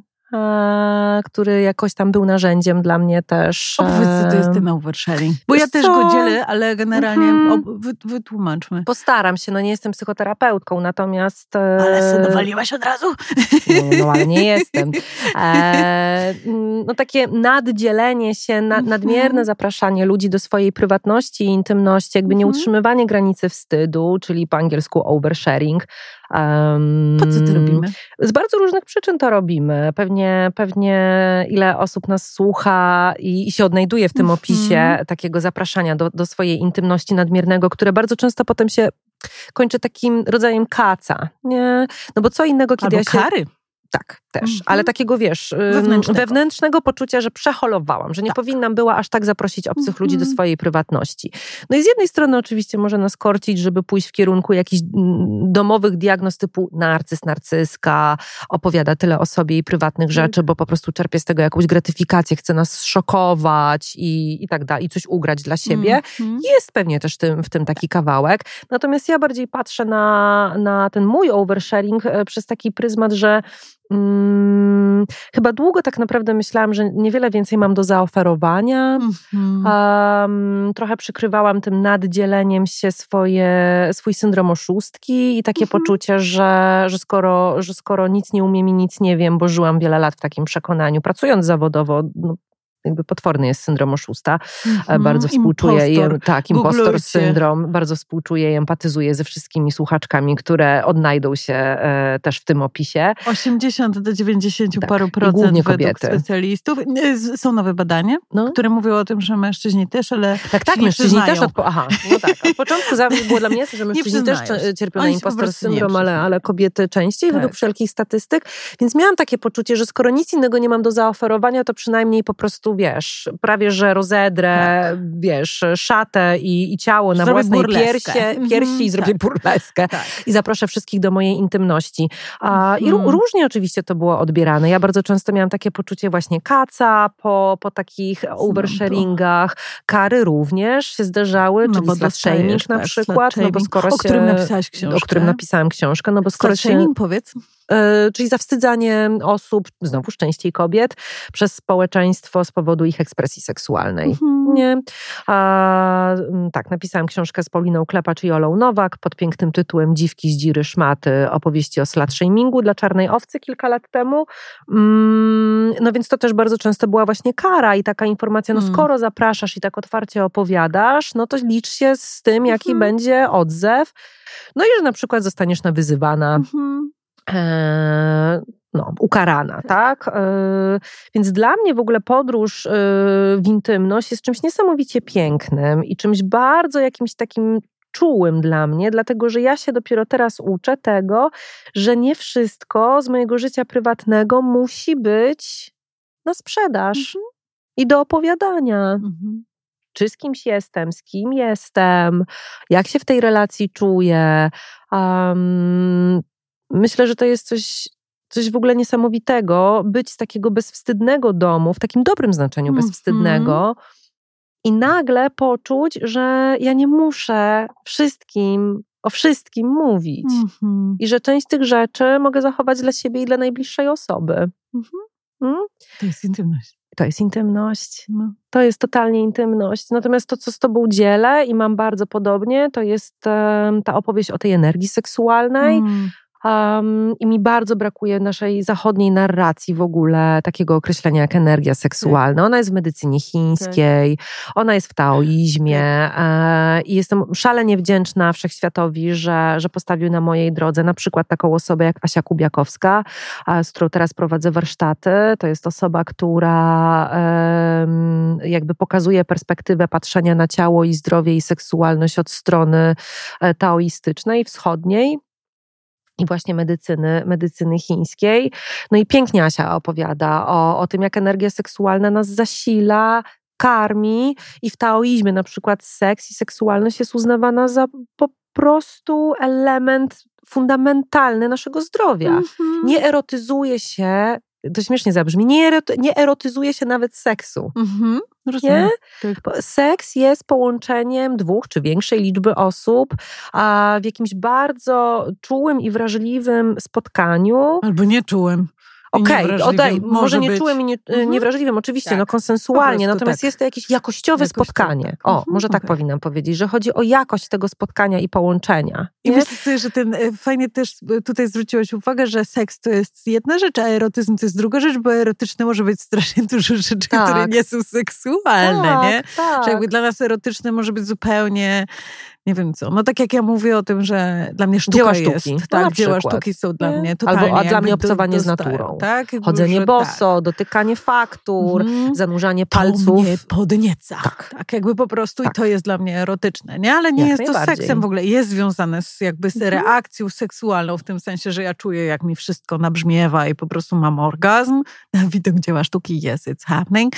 który jakoś tam był narzędziem dla mnie też. Opowiedz, co to jest ten oversharing. Bo ja też go dzielę, ale generalnie mm -hmm. wytłumaczmy. Postaram się, no nie jestem psychoterapeutką, natomiast... E, ale se dowaliłaś od razu? No, no ale nie jestem. E, no takie naddzielenie się, nad, mhm. nadmierne zapraszanie ludzi do swojej prywatności i intymności, jakby -hmm. nieutrzymywanie granicy wstydu, czyli po angielsku oversharing, Um, po co to robimy? Z bardzo różnych przyczyn to robimy. Pewnie, pewnie ile osób nas słucha i, i się odnajduje w tym mhm. opisie takiego zapraszania do, do swojej intymności nadmiernego, które bardzo często potem się kończy takim rodzajem kaca. Nie? No bo co innego, kiedy Albo ja się... kary. Tak, też, mhm. ale takiego wiesz, wewnętrznego. wewnętrznego. poczucia, że przeholowałam, że nie tak. powinnam była aż tak zaprosić obcych mhm. ludzi do swojej prywatności. No i z jednej strony oczywiście może nas korcić, żeby pójść w kierunku jakichś domowych diagnoz typu narcyz, narcyska, opowiada tyle o sobie i prywatnych rzeczy, mhm. bo po prostu czerpie z tego jakąś gratyfikację, chce nas szokować i, i tak dalej, i coś ugrać dla siebie. Mhm. Jest pewnie też tym, w tym taki kawałek. Natomiast ja bardziej patrzę na, na ten mój oversharing e, przez taki pryzmat, że Mm, chyba długo tak naprawdę myślałam, że niewiele więcej mam do zaoferowania. Um, trochę przykrywałam tym naddzieleniem się swoje, swój syndrom oszustki i takie mhm. poczucie, że, że, skoro, że skoro nic nie umiem i nic nie wiem, bo żyłam wiele lat w takim przekonaniu, pracując zawodowo, no, jakby potworny jest syndrom oszusta. Mm-hmm. Bardzo współczuję impostor. tak, impostor Googlujcie. syndrom. Bardzo współczuję i empatyzuję ze wszystkimi słuchaczkami, które odnajdą się e, też w tym opisie. 80 do 90 tak. paru procent głównie kobiety. specjalistów. Są nowe badania, no. które mówią o tym, że mężczyźni też, ale Tak, tak, mężczyźni też. Od, aha, no tak. Od początku było dla mnie, że mężczyźni też cierpią na impostor syndrom, ale, ale kobiety częściej tak. według wszelkich statystyk. Więc miałam takie poczucie, że skoro nic innego nie mam do zaoferowania, to przynajmniej po prostu wiesz, prawie że rozedrę, tak. wiesz, szatę i, i ciało na zrobię własnej piersie, piersi mm, i zrobię tak. burleskę. Tak. I zaproszę wszystkich do mojej intymności. A, I mm. różnie oczywiście to było odbierane. Ja bardzo często miałam takie poczucie właśnie kaca po, po takich oversharingach. Kary również się zdarzały, no czyli slut shaming na tak, przykład. No bo skoro o którym napisałaś książkę. O którym napisałam książkę. No bo skoro slut się, powiedz. E, czyli zawstydzanie osób, znowu częściej kobiet, przez społeczeństwo z powodu ich ekspresji seksualnej. Mhm. Nie? A, tak, napisałam książkę z Pauliną Klepacz i Olą Nowak pod pięknym tytułem Dziwki, zdziry, szmaty, opowieści o slut shamingu dla czarnej owcy kilka lat temu. Mm, no więc to też bardzo często była właśnie kara i taka informacja, no mm. skoro zapraszasz i tak otwarcie opowiadasz, no to licz się z tym, jaki mhm. będzie odzew. No i że na przykład zostaniesz nawyzywana. E, no, ukarana, tak? E, więc dla mnie w ogóle podróż e, w intymność jest czymś niesamowicie pięknym i czymś bardzo jakimś takim czułym dla mnie, dlatego że ja się dopiero teraz uczę tego, że nie wszystko z mojego życia prywatnego musi być na sprzedaż mhm. i do opowiadania. Mhm. Czy z kimś jestem, z kim jestem, jak się w tej relacji czuję. Um, myślę, że to jest coś, coś w ogóle niesamowitego, być z takiego bezwstydnego domu, w takim dobrym znaczeniu mm -hmm. bezwstydnego, i nagle poczuć, że ja nie muszę wszystkim o wszystkim mówić. Mm -hmm. I że część tych rzeczy mogę zachować dla siebie i dla najbliższej osoby. Mm -hmm. mm? To jest intymność. To jest intymność. No. To jest totalnie intymność. Natomiast to, co z Tobą dzielę i mam bardzo podobnie, to jest um, ta opowieść o tej energii seksualnej, mm. Um, I mi bardzo brakuje naszej zachodniej narracji w ogóle takiego określenia jak energia seksualna. Ona jest w medycynie chińskiej, ona jest w taoizmie e, i jestem szalenie wdzięczna wszechświatowi, że, że postawił na mojej drodze na przykład taką osobę jak Asia Kubiakowska, z którą teraz prowadzę warsztaty. To jest osoba, która jakby pokazuje perspektywę patrzenia na ciało i zdrowie i seksualność od strony e, taoistycznej, wschodniej i właśnie medycyny, medycyny chińskiej. No i pięknie Asia opowiada o, o tym, jak energia seksualna nas zasila, karmi i w taoizmie na przykład seks i seksualność jest uznawana za po prostu element fundamentalny naszego zdrowia. Mm -hmm. Nie erotyzuje się to śmiesznie zabrzmi, nie, nie erotyzuje się nawet seksu. Mhm, nie? Tak. Seks jest połączeniem dwóch czy większej liczby osób a w jakimś bardzo czułym i wrażliwym spotkaniu. Albo nieczułym. Okej, okay, może nie czułem i nie, mhm. niewrażliwym, oczywiście, tak. no konsensualnie, natomiast tak. jest to jakieś jakościowe Jakoś spotkanie. Tak. O, mhm. może tak okay. powinnam powiedzieć, że chodzi o jakość tego spotkania i połączenia. I myślę sobie, że ten, e, fajnie też e, tutaj zwróciłaś uwagę, że seks to jest jedna rzecz, a erotyzm to jest druga rzecz, bo erotyczne może być strasznie dużo rzeczy, tak. które nie są seksualne, tak, nie? Tak. Że jakby dla nas erotyczne może być zupełnie nie wiem co. No tak jak ja mówię o tym, że dla mnie sztuka dzieła sztuki. jest. No tak, dzieła sztuki są dla mnie totalnie. Albo a dla mnie obcowanie do, z naturą. Tak? Chodzenie boso, tak. dotykanie faktur, mhm. zanurzanie palców. To mnie podnieca. Tak. tak jakby po prostu tak. i to jest dla mnie erotyczne, nie? Ale nie jak jest to seksem w ogóle. Jest związane z jakby z mhm. reakcją seksualną w tym sensie, że ja czuję jak mi wszystko nabrzmiewa i po prostu mam orgazm widok dzieła sztuki. Yes, it's happening.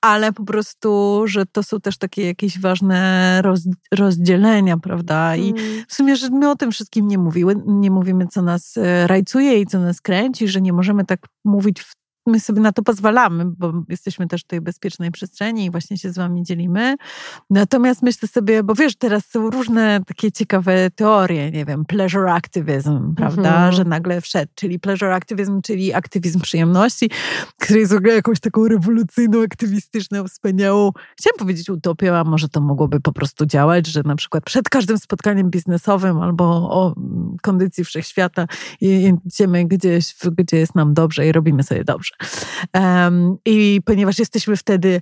Ale po prostu, że to są też takie jakieś ważne roz, rozdzielenia prawda? I mm. w sumie, że my o tym wszystkim nie mówimy, nie mówimy, co nas e, rajcuje i co nas kręci, że nie możemy tak mówić w my sobie na to pozwalamy, bo jesteśmy też w tej bezpiecznej przestrzeni i właśnie się z wami dzielimy. Natomiast myślę sobie, bo wiesz, teraz są różne takie ciekawe teorie, nie wiem, pleasure activism, prawda, mhm. że nagle wszedł, czyli pleasure activism, czyli aktywizm przyjemności, który jest w ogóle jakąś taką rewolucyjną, aktywistyczną, wspaniałą, chciałam powiedzieć utopią, a może to mogłoby po prostu działać, że na przykład przed każdym spotkaniem biznesowym albo o kondycji wszechświata idziemy gdzieś, gdzie jest nam dobrze i robimy sobie dobrze. I ponieważ jesteśmy wtedy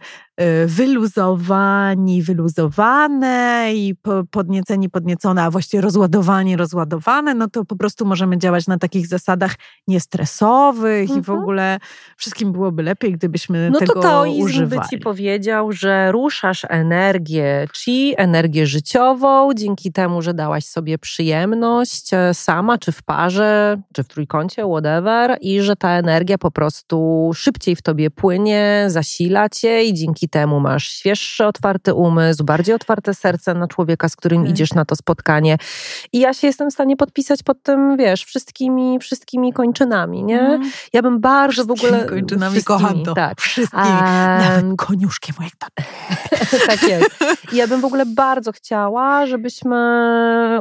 wyluzowani, wyluzowane i podnieceni, podniecone, a właściwie rozładowani, rozładowane, no to po prostu możemy działać na takich zasadach niestresowych mhm. i w mhm. ogóle wszystkim byłoby lepiej, gdybyśmy no tego to używali. by ci powiedział, że ruszasz energię, chi, energię życiową, dzięki temu, że dałaś sobie przyjemność e, sama, czy w parze, czy w trójkącie, whatever, i że ta energia po prostu szybciej w tobie płynie, zasila cię i dzięki temu masz świeższy, otwarty umysł, bardziej otwarte serce na człowieka, z którym tak. idziesz na to spotkanie. I ja się jestem w stanie podpisać pod tym, wiesz, wszystkimi, wszystkimi kończynami, nie? Mm. Ja bym bardzo w ogóle... kończynami kocham to. Tak. Wszystkimi. Nawet koniuszkiem jak tak. tak jest. I ja bym w ogóle bardzo chciała, żebyśmy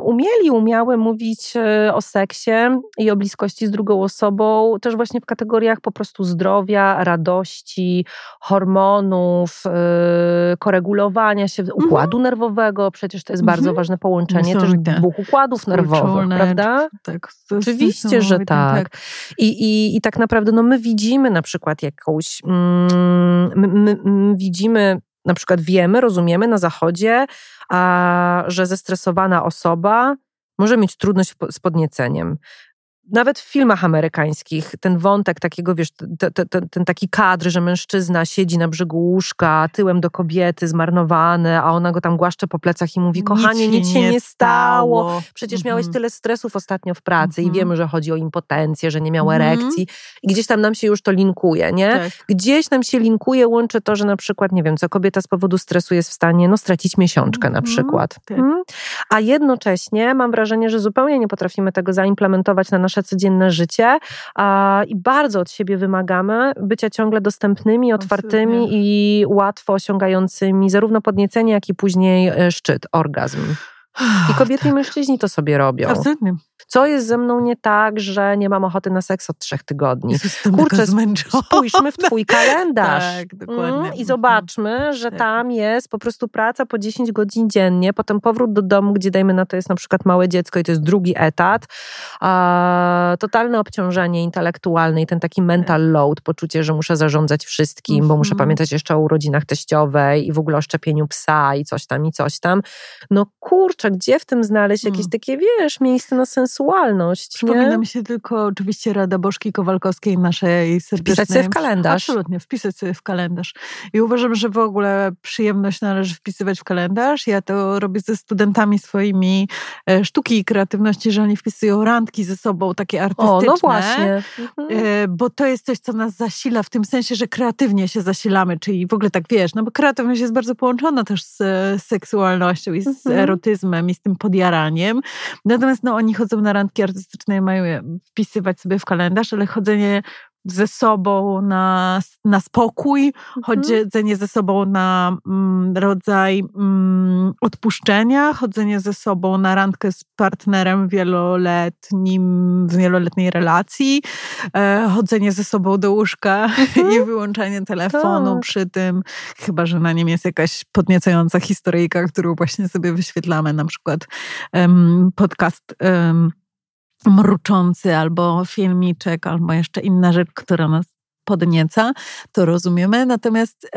umieli, umiały mówić e, o seksie i o bliskości z drugą osobą, też właśnie w kategoriach po prostu zdrowia, radości, hormonów, yy, koregulowania się układu mm. nerwowego. Przecież to jest bardzo mm -hmm. ważne połączenie też dwóch układów nerwowych, prawda? Tak, Oczywiście, że tak. tak. I, i, I tak naprawdę no, my widzimy na przykład jakąś, mm, my, my, my widzimy na przykład wiemy, rozumiemy na zachodzie, a, że zestresowana osoba może mieć trudność z podnieceniem nawet w filmach amerykańskich ten wątek takiego, wiesz, te, te, te, ten taki kadr, że mężczyzna siedzi na brzegu łóżka, tyłem do kobiety, zmarnowany, a ona go tam głaszcze po plecach i mówi, kochanie, nic, nic się nie stało. stało. Przecież mhm. miałeś tyle stresów ostatnio w pracy mhm. i wiemy, że chodzi o impotencję, że nie miał mhm. erekcji i gdzieś tam nam się już to linkuje, nie? Tak. Gdzieś nam się linkuje, łączy to, że na przykład, nie wiem, co kobieta z powodu stresu jest w stanie, no, stracić miesiączkę na mhm. przykład. Tak. Hmm? A jednocześnie mam wrażenie, że zupełnie nie potrafimy tego zaimplementować na nasze nasze codzienne życie a, i bardzo od siebie wymagamy bycia ciągle dostępnymi, otwartymi Absolutnie. i łatwo osiągającymi zarówno podniecenie, jak i później e, szczyt, orgazm. I kobiety i mężczyźni to sobie robią. Absolutnie. Co jest ze mną nie tak, że nie mam ochoty na seks od trzech tygodni? Jestem Kurczę, spójrzmy w twój kalendarz tak, dokładnie. Mm, i zobaczmy, że tak. tam jest po prostu praca po 10 godzin dziennie, potem powrót do domu, gdzie dajmy na to jest na przykład małe dziecko i to jest drugi etat, totalne obciążenie intelektualne i ten taki mental tak. load, poczucie, że muszę zarządzać wszystkim, mm -hmm. bo muszę mhm. pamiętać jeszcze o urodzinach teściowej i w ogóle o szczepieniu psa i coś tam i coś tam. No kurczę, gdzie w tym znaleźć jakieś mm. takie, wiesz, miejsce na sensu seksualność. Przypomina mi się tylko oczywiście Rada Bożki Kowalkowskiej, naszej serdecznej... Wpisać sobie w kalendarz. Absolutnie, wpisać sobie w kalendarz. I uważam, że w ogóle przyjemność należy wpisywać w kalendarz. Ja to robię ze studentami swoimi e, sztuki i kreatywności, że oni wpisują randki ze sobą, takie artystyczne. O, no właśnie. Mhm. E, bo to jest coś, co nas zasila w tym sensie, że kreatywnie się zasilamy, czyli w ogóle tak wiesz, no bo kreatywność jest bardzo połączona też z seksualnością i z mhm. erotyzmem i z tym podjaraniem. Natomiast no oni chodzą na randki artystyczne mają wpisywać sobie w kalendarz, ale chodzenie ze sobą na, na spokój, mhm. chodzenie ze sobą na mm, rodzaj mm, odpuszczenia, chodzenie ze sobą na randkę z partnerem wieloletnim, w wieloletniej relacji, e, chodzenie ze sobą do łóżka mhm. i wyłączanie telefonu tak. przy tym, chyba że na nim jest jakaś podniecająca historyjka, którą właśnie sobie wyświetlamy, na przykład um, podcast um, mruczący albo filmiczek, albo jeszcze inna rzecz, która nas podnieca, to rozumiemy. Natomiast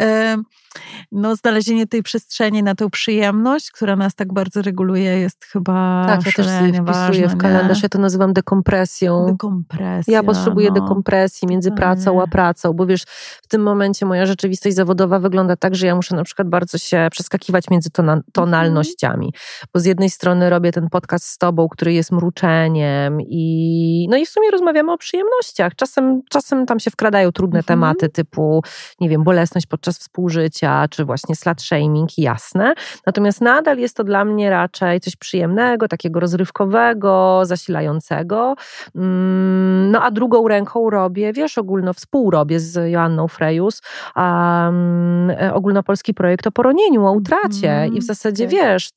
no, znalezienie tej przestrzeni na tą przyjemność, która nas tak bardzo reguluje, jest chyba Tak, ja też sobie wpisuję ważne, w kalendarz, ja to nazywam dekompresją. Dekompresja. Ja potrzebuję no. dekompresji między pracą a pracą, bo wiesz, w tym momencie moja rzeczywistość zawodowa wygląda tak, że ja muszę na przykład bardzo się przeskakiwać między tonalnościami, bo z jednej strony robię ten podcast z tobą, który jest mruczeniem i no i w sumie rozmawiamy o przyjemnościach. Czasem, czasem tam się wkradają trudne mhm. tematy typu, nie wiem, bolesność podczas współżycia, czy właśnie slut shaming, jasne. Natomiast nadal jest to dla mnie raczej coś przyjemnego, takiego rozrywkowego, zasilającego. Mm, no a drugą ręką robię, wiesz, ogólno współrobię z Joanną Frejus um, ogólnopolski projekt o poronieniu, o utracie mm, i w mm, zasadzie, tak. wiesz,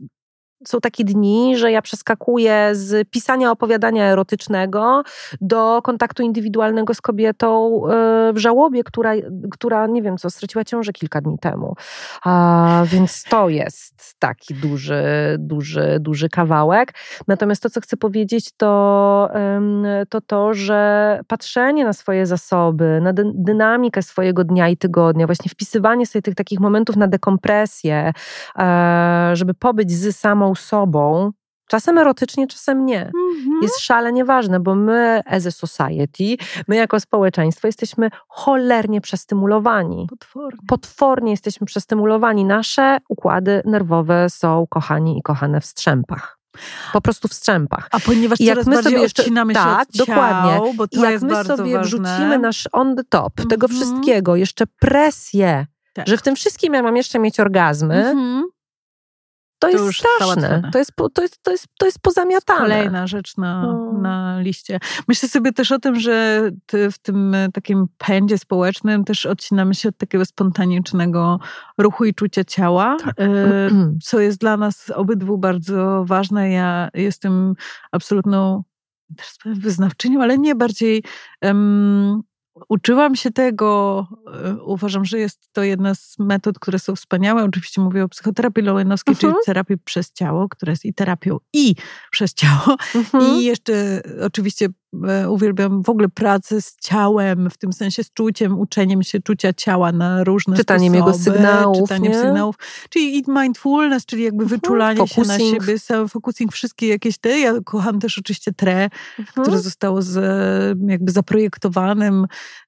są takie dni, że ja przeskakuję z pisania opowiadania erotycznego do kontaktu indywidualnego z kobietą e, w żałobie, która, która nie wiem co, straciła ciążę kilka dni temu. A, więc to jest taki duży, duży, duży kawałek. Natomiast to, co chcę powiedzieć, to to, to że patrzenie na swoje zasoby, na dynamikę swojego dnia i tygodnia, właśnie wpisywanie sobie tych takich momentów na dekompresję, e, żeby pobyć z samą sobą, czasem erotycznie, czasem nie, mm-hmm. jest szalenie ważne, bo my as a society, my jako społeczeństwo jesteśmy cholernie przestymulowani. Potwornie. Potwornie jesteśmy przestymulowani. Nasze układy nerwowe są kochani i kochane w strzępach. Po prostu w strzępach. A ponieważ I jak my sobie jeszcze odcinamy się tak, od ciał, dokładnie. bo to I jak my sobie wrzucimy nasz on the top tego mhm. wszystkiego, jeszcze presję, tak. że w tym wszystkim ja mam jeszcze mieć orgazmy, mm-hmm to, to jest straszne. To jest, to, jest, to, jest, to jest pozamiatane. Kolejna rzecz na, no. na liście. Myślę sobie też o tym, że w tym takim pędzie społecznym też odcinamy się od takiego spontanicznego ruchu i czucia ciała, tak. E, co jest dla nas obydwu bardzo ważne. Ja jestem absolutną wyznawczynią, ale nie bardziej um, Uczyłam się tego, e, uważam, że jest to jedna z metod, które są wspaniałe. Oczywiście mówię o psychoterapii lowenowskiej, uh -huh. czyli mhm. terapii przez ciało, która jest i terapią i przez ciało. Uh -huh. I jeszcze oczywiście uwielbiam w ogóle pracę z ciałem, w tym sensie z czuciem, uczeniem się czucia ciała na różne czytaniem sposoby. jego sygnałów. Czytaniem nie? sygnałów. Czyli i mindfulness, czyli jakby mhm. wyczulanie focusing. się na siebie, self-focusing, wszystkie jakieś te. Ja kocham też oczywiście tre, mhm. które zostało z, jakby zaprojektowanym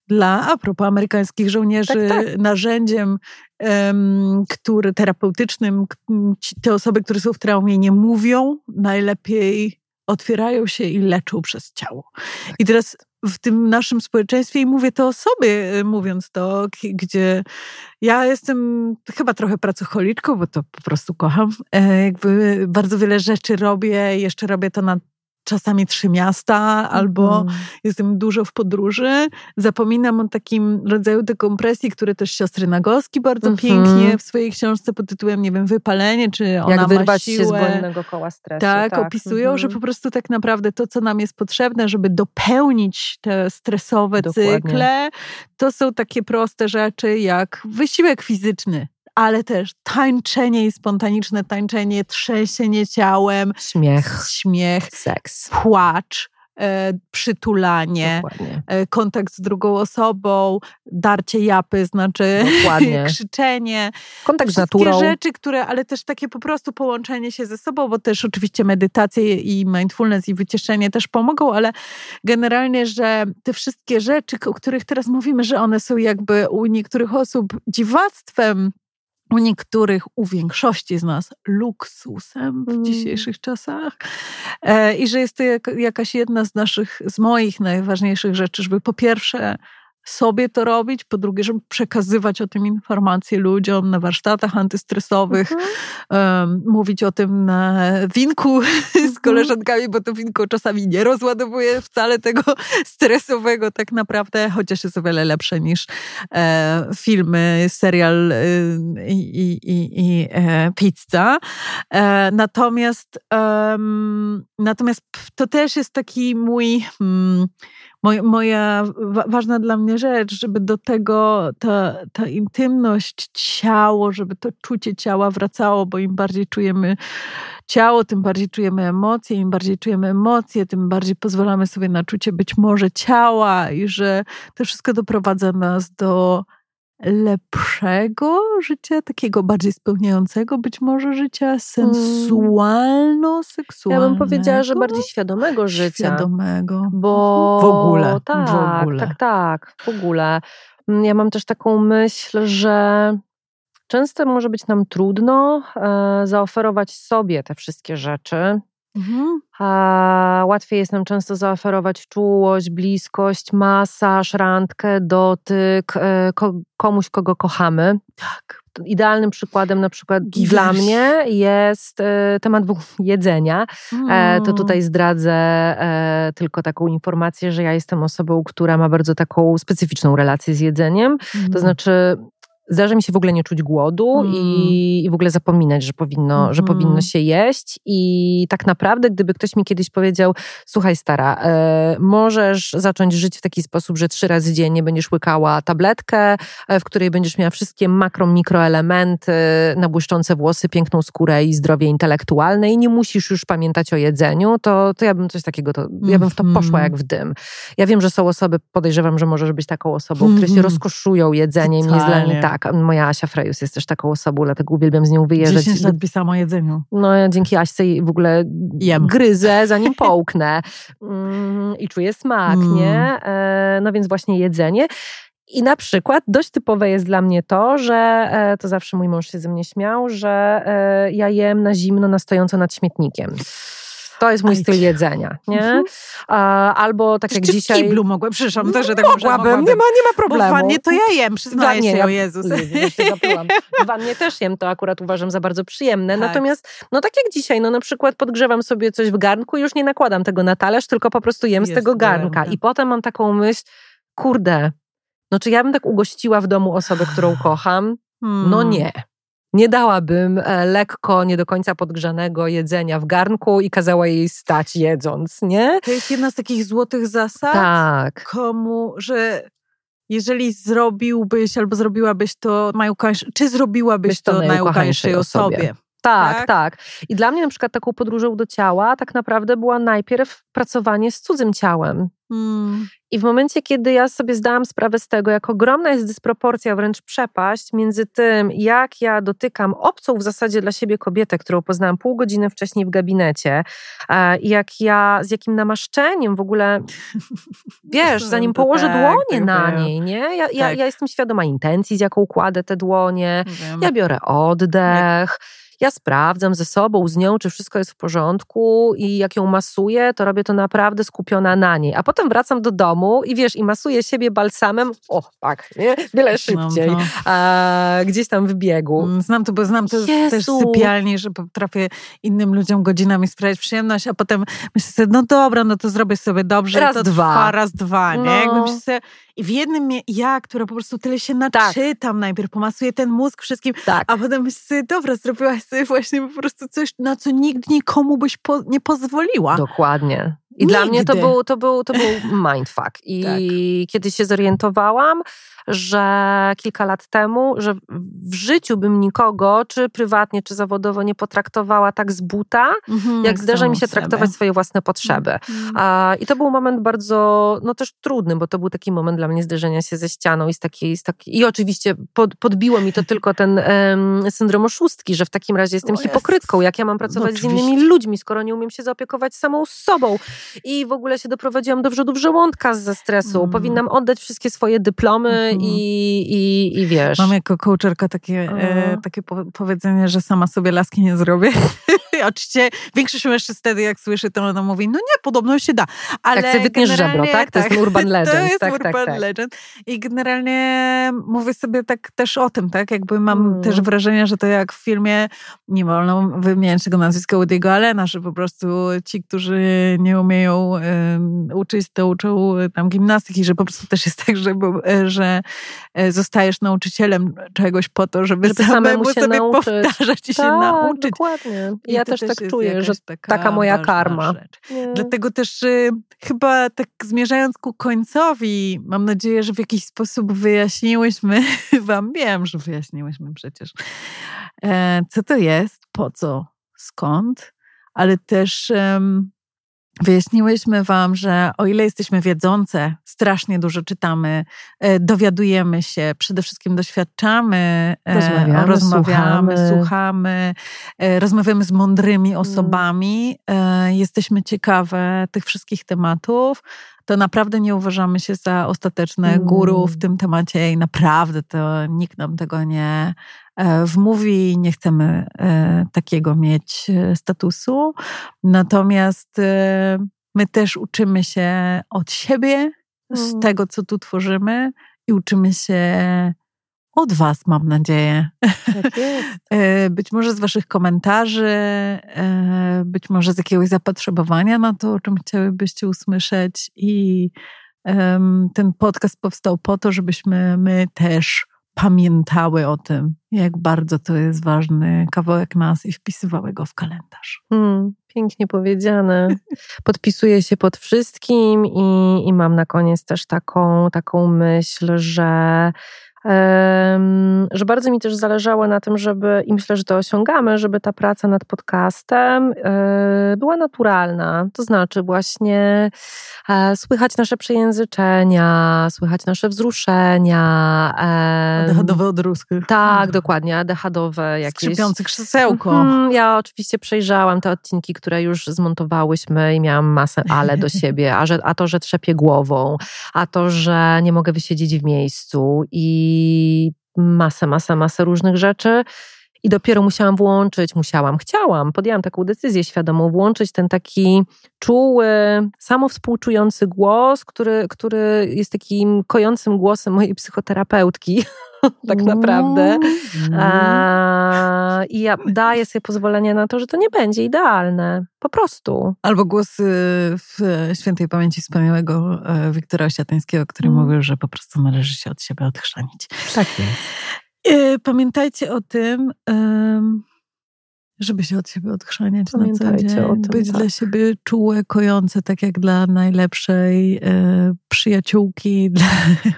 dla, a propos amerykańskich żołnierzy, tak, tak. narzędziem um, który, terapeutycznym. Te osoby, które są w traumie nie mówią, najlepiej otwierają się i leczą przez ciało. I teraz w tym naszym społeczeństwie, i mówię to o sobie, y, mówiąc to, gdzie ja jestem chyba trochę pracocholiczką, bo to po prostu kocham. E, jakby bardzo wiele rzeczy robię, jeszcze robię to na czasami trzy miasta, albo mm. jestem dużo w podróży. Zapominam o takim rodzaju dekompresji, które też siostry Nagowski bardzo mm -hmm. pięknie w swojej książce pod tytułem, nie wiem, Wypalenie, czy ona Jak wyrwać siłę, się z błędnego koła stresu. Tak, tak. opisują, mm -hmm. że po prostu tak naprawdę to, co nam jest potrzebne, żeby dopełnić te stresowe Dokładnie. cykle, to są takie proste rzeczy jak wysiłek fizyczny ale też tańczenie i spontaniczne tańczenie, trzęsienie ciałem, śmiech, śmiech seks, płacz. E, przytulanie, e, kontakt z drugą osobą, darcie japy, znaczy krzyczenie. Kontakt z naturą. rzeczy, które, ale też takie po prostu połączenie się ze sobą, bo też oczywiście medytacje i mindfulness i wycieszenie też pomogą, ale generalnie, że te wszystkie rzeczy, o których teraz mówimy, że one są jakby u niektórych osób dziwactwem, u niektórych, u większości z nas luksusem w mm. dzisiejszych czasach e, i że jest to jak, jakaś jedna z naszych, z moich najważniejszych rzeczy, żeby po pierwsze sobie to robić, po drugie, żeby przekazywać o tym informacje ludziom na warsztatach antystresowych, um, mówić o tym na winku z mhm. koleżankami, bo to winko czasami nie rozładowuje wcale tego stresowego tak naprawdę, chociaż jest o wiele lepsze niż e, filmy, serial e, i, i, i e, pizza. E, natomiast, natomiast to też jest taki mój... Moja, moja ważna dla mnie rzecz, żeby do tego ta, ta intymność, ciało, żeby to czucie ciała wracało, bo im bardziej czujemy ciało, tym bardziej czujemy emocje, im bardziej czujemy emocje, tym bardziej pozwalamy sobie na czucie być może ciała i że to wszystko doprowadza nas do lepszego życia, takiego bardziej spełniającego być może życia, sensualno-seksualnego. Ja bym powiedziała, że bardziej świadomego życia. Świadomego. Bo w ogóle. Tak, w ogóle. tak, tak, w ogóle. Mm, ja mam też taką myśl, że często może być nam trudno e, zaoferować sobie te wszystkie rzeczy, Mhm. A łatwiej jest nam często zaoferować czułość, bliskość, masaż, randkę, dotyk, e, komuś, kogo kochamy. Tak. Idealnym przykładem na przykład dla mnie jest e, temat jedzenia. Mm. To tutaj zdradzę tylko taką informację, że ja jestem osobą, która ma bardzo taką specyficzną relację z jedzeniem. Mm. To mhm. znaczy Zdarza mi się w ogóle nie czuć głodu mm. i, i, w ogóle zapominać, że powinno, mm. że powinno mhm. się jeść. I tak naprawdę, gdyby ktoś mi kiedyś powiedział: Słuchaj, stara, e, możesz zacząć żyć w taki sposób, że trzy razy dziennie będziesz łykała tabletkę, e, w której będziesz miała wszystkie makro, mikroelementy, nabłyszczące włosy, piękną skórę i zdrowie intelektualne, i nie musisz już pamiętać o jedzeniu, to, to ja bym coś takiego, to, ja bym w to poszła mhm. jak w dym. Ja wiem, że są osoby, podejrzewam, że możesz być taką osobą, które się mhm. rozkoszują jedzeniem, jest dla nich tak tak, moja Asia Frejus jest też taką osobą, dlatego uwielbiam z nią wyjeżdżać. 10 lat pisałam o jedzeniu. No ja dzięki Aśce w ogóle Jem. gryzę, zanim połknę mm, i czuję smak, mm. nie? E, no więc właśnie jedzenie. I na przykład dość typowe jest dla mnie to, że e, to zawsze mój mąż się ze mnie śmiał, że e, ja jem na zimno, na stojąco nad śmietnikiem. To jest mój styl jedzenia, nie? Mhm. Albo tak jak dzisiaj... w kiblu mogłem, przepraszam, to, że tak mogłabym, mogłabym. Nie, ma, nie ma problemu. Bo w wannie to ja jem, przyznaję się, ja, o Jezus. w wannie też jem, to akurat uważam za bardzo przyjemne. Tak. Natomiast, no tak jak dzisiaj, no na przykład podgrzewam sobie coś w garnku i już nie nakładam tego na talerz, tylko po prostu jem jest z tego garnka. I potem mam taką myśl, kurde, no czy ja bym tak ugościła w domu osobę, którą kocham? No hmm. No nie nie dałabym e, lekko, nie do końca podgrzanego jedzenia w garnku i kazała jej stać jedząc, nie? To jest jedna z takich złotych zasad. Tak. Komu, że jeżeli zrobiłbyś albo zrobiłabyś to najukochańszej, czy zrobiłabyś to, to najukochańszej osobie. osobie. Tak, tak, tak, I dla mnie na przykład taką podróżą do ciała tak naprawdę była najpierw pracowanie z cudzym ciałem. Hmm. I w momencie, kiedy ja sobie zdałam sprawę z tego, jak ogromna jest dysproporcja, wręcz przepaść między tym, jak ja dotykam obcą w zasadzie dla siebie kobietę, którą poznałam pół godziny wcześniej w gabinecie, i jak ja, z jakim namaszczeniem w ogóle, wiesz, zanim położę tak, dłonie tak, na niej, nie? Ja, ja, tak. ja jestem świadoma intencji, z jaką kładę te dłonie, ja biorę oddech ja sprawdzam ze sobą, z nią, czy wszystko jest w porządku i jak ją masuję, to robię to naprawdę skupiona na niej. A potem wracam do domu i wiesz, i masuję siebie balsamem, o tak, nie? wiele szybciej, a, gdzieś tam w biegu. Mm, znam to, bo znam to Jezu. też sypialnie, że potrafię innym ludziom godzinami sprawiać przyjemność, a potem myślę sobie, no dobra, no to zrobię sobie dobrze. Raz, dwa. Trwa, raz, dwa, nie? No. Jakby myślę sobie, i w jednym ja, która po prostu tyle się tak. naczytam tak. najpierw, pomasuję ten mózg wszystkim, tak. a potem myślę sobie, dobra, zrobiłaś sobie właśnie po prostu coś, na co nikt nikomu byś po, nie pozwoliła. Dokładnie. I Nigdy. dla mnie to był, to był, to był mindfuck. I tak. kiedy się zorientowałam, że kilka lat temu, że w życiu bym nikogo, czy prywatnie, czy zawodowo, nie potraktowała tak z buta, mhm, jak zdarza mi się traktować swoje własne potrzeby. Mhm. A, I to był moment bardzo, no też trudny, bo to był taki moment dla mnie zderzenia się ze ścianą i z takiej, z takiej i oczywiście pod, podbiło mi to tylko ten um, syndrom oszustki, że w takim razie jestem hipokrytką, jak ja mam pracować no, z innymi ludźmi, skoro nie umiem się zaopiekować samą sobą. I w ogóle się doprowadziłam do wrzodów żołądka ze stresu. Mm. Powinnam oddać wszystkie swoje dyplomy mm. i, i, i wiesz. Mam jako coacherka takie, e, takie powiedzenie, że sama sobie laski nie zrobię. Oczywiście większość mężczyzn wtedy, jak słyszy to, ona mówi, no nie, podobno się da. Ale tak, wytniesz żebro, tak? To tak, jest urban legend. To jest tak, urban tak, tak. legend. I generalnie mówię sobie tak też o tym, tak? Jakby mam mm. też wrażenie, że to jak w filmie, nie wolno wymieniać tego nazwiska Woody'ego Allena, że po prostu ci, którzy nie umieją um, uczyć, to uczą tam gimnastyki, że po prostu też jest tak, że, że e, zostajesz nauczycielem czegoś po to, żeby, żeby samemu sobie nauczyć. powtarzać i tak, się nauczyć. dokładnie. Ja też tak czuję, że taka, taka moja karma. Dlatego też y, chyba tak zmierzając ku końcowi, mam nadzieję, że w jakiś sposób wyjaśniłyśmy wam, wiem, że wyjaśniłyśmy przecież, e, co to jest, po co, skąd, ale też... Wyjaśniłyśmy Wam, że o ile jesteśmy wiedzące, strasznie dużo czytamy, e, dowiadujemy się, przede wszystkim doświadczamy, e, rozmawiamy, rozmawiamy słuchamy. słuchamy, e, rozmawiamy z mądrymi mm. osobami, jesteśmy ciekawe tych wszystkich tematów, to naprawdę nie uważamy się za ostateczne guru w mm. tym temacie i naprawdę to nikt nam tego nie, w mówi, nie chcemy e, takiego mieć statusu. Natomiast my też uczymy się od siebie, z mm. tego, co tu tworzymy i uczymy się od Was, mam nadzieję. Tak być może z Waszych komentarzy, być może z jakiegoś zapotrzebowania na to, o czym chciałybyście usłyszeć i ten podcast powstał po to, żebyśmy my też pamiętały o tym, jak bardzo to jest ważny kawałek nas i wpisywały go w kalendarz. Hmm, pięknie powiedziane. Podpisuję się pod wszystkim i, i mam na koniec też taką, taką myśl, że że bardzo mi też zależało na tym, żeby, i myślę, że to osiągamy, żeby ta praca nad podcastem e, była naturalna. To znaczy, właśnie e, słychać nasze przejęzyczenia, słychać nasze wzruszenia. Adechadowe odruski. Tak, dokładnie, adechadowe jakieś. Skrzypiące krzesełko. Mhm, ja oczywiście przejrzałam te odcinki, które już zmontowałyśmy i miałam masę ale do siebie, a, że, a to, że trzepię głową, a to, że nie mogę wysiedzieć w miejscu i i masę, masę, masę różnych rzeczy. I dopiero musiałam włączyć, musiałam, chciałam, podjęłam taką decyzję świadomą, włączyć ten taki czuły, samowspółczujący głos, który, który jest takim kojącym głosem mojej psychoterapeutki, tak naprawdę. Mm. A, I ja daję sobie pozwolenie na to, że to nie będzie idealne. Po prostu. Albo głos w świętej pamięci wspaniałego e, Wiktora Osiatyńskiego, który mm. mówił, że po prostu należy się od siebie odchrzanić. Tak jest. E, pamiętajcie o tym, żeby się od siebie odchrzaniać Pamiętajcie na co dzień. O tym, być tak. dla siebie czułe, kojące, tak jak dla najlepszej e, przyjaciółki, dla,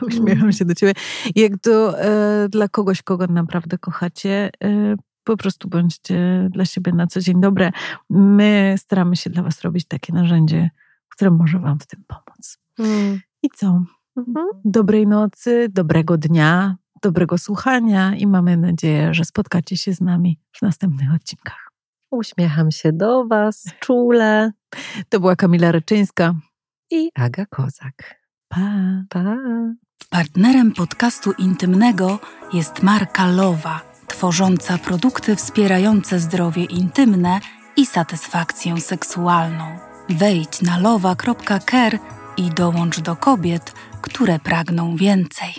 uśmiecham się do ciebie, jak do, e, dla kogoś, kogo naprawdę kochacie. E, po prostu bądźcie dla siebie na co dzień dobre. My staramy się dla was robić takie narzędzie, które może wam w tym pomóc. Mm. I co? Mhm. Dobrej nocy, dobrego dnia, dobrego słuchania i mamy nadzieję, że spotkacie się z nami w następnych odcinkach. Uśmiecham się do Was czule. To była Kamila Ryczyńska i Aga Kozak. Pa. Pa. Partnerem podcastu intymnego jest marka Lowa, tworząca produkty wspierające zdrowie intymne i satysfakcję seksualną. Wejdź na lowa.care i dołącz do kobiet, które pragną więcej.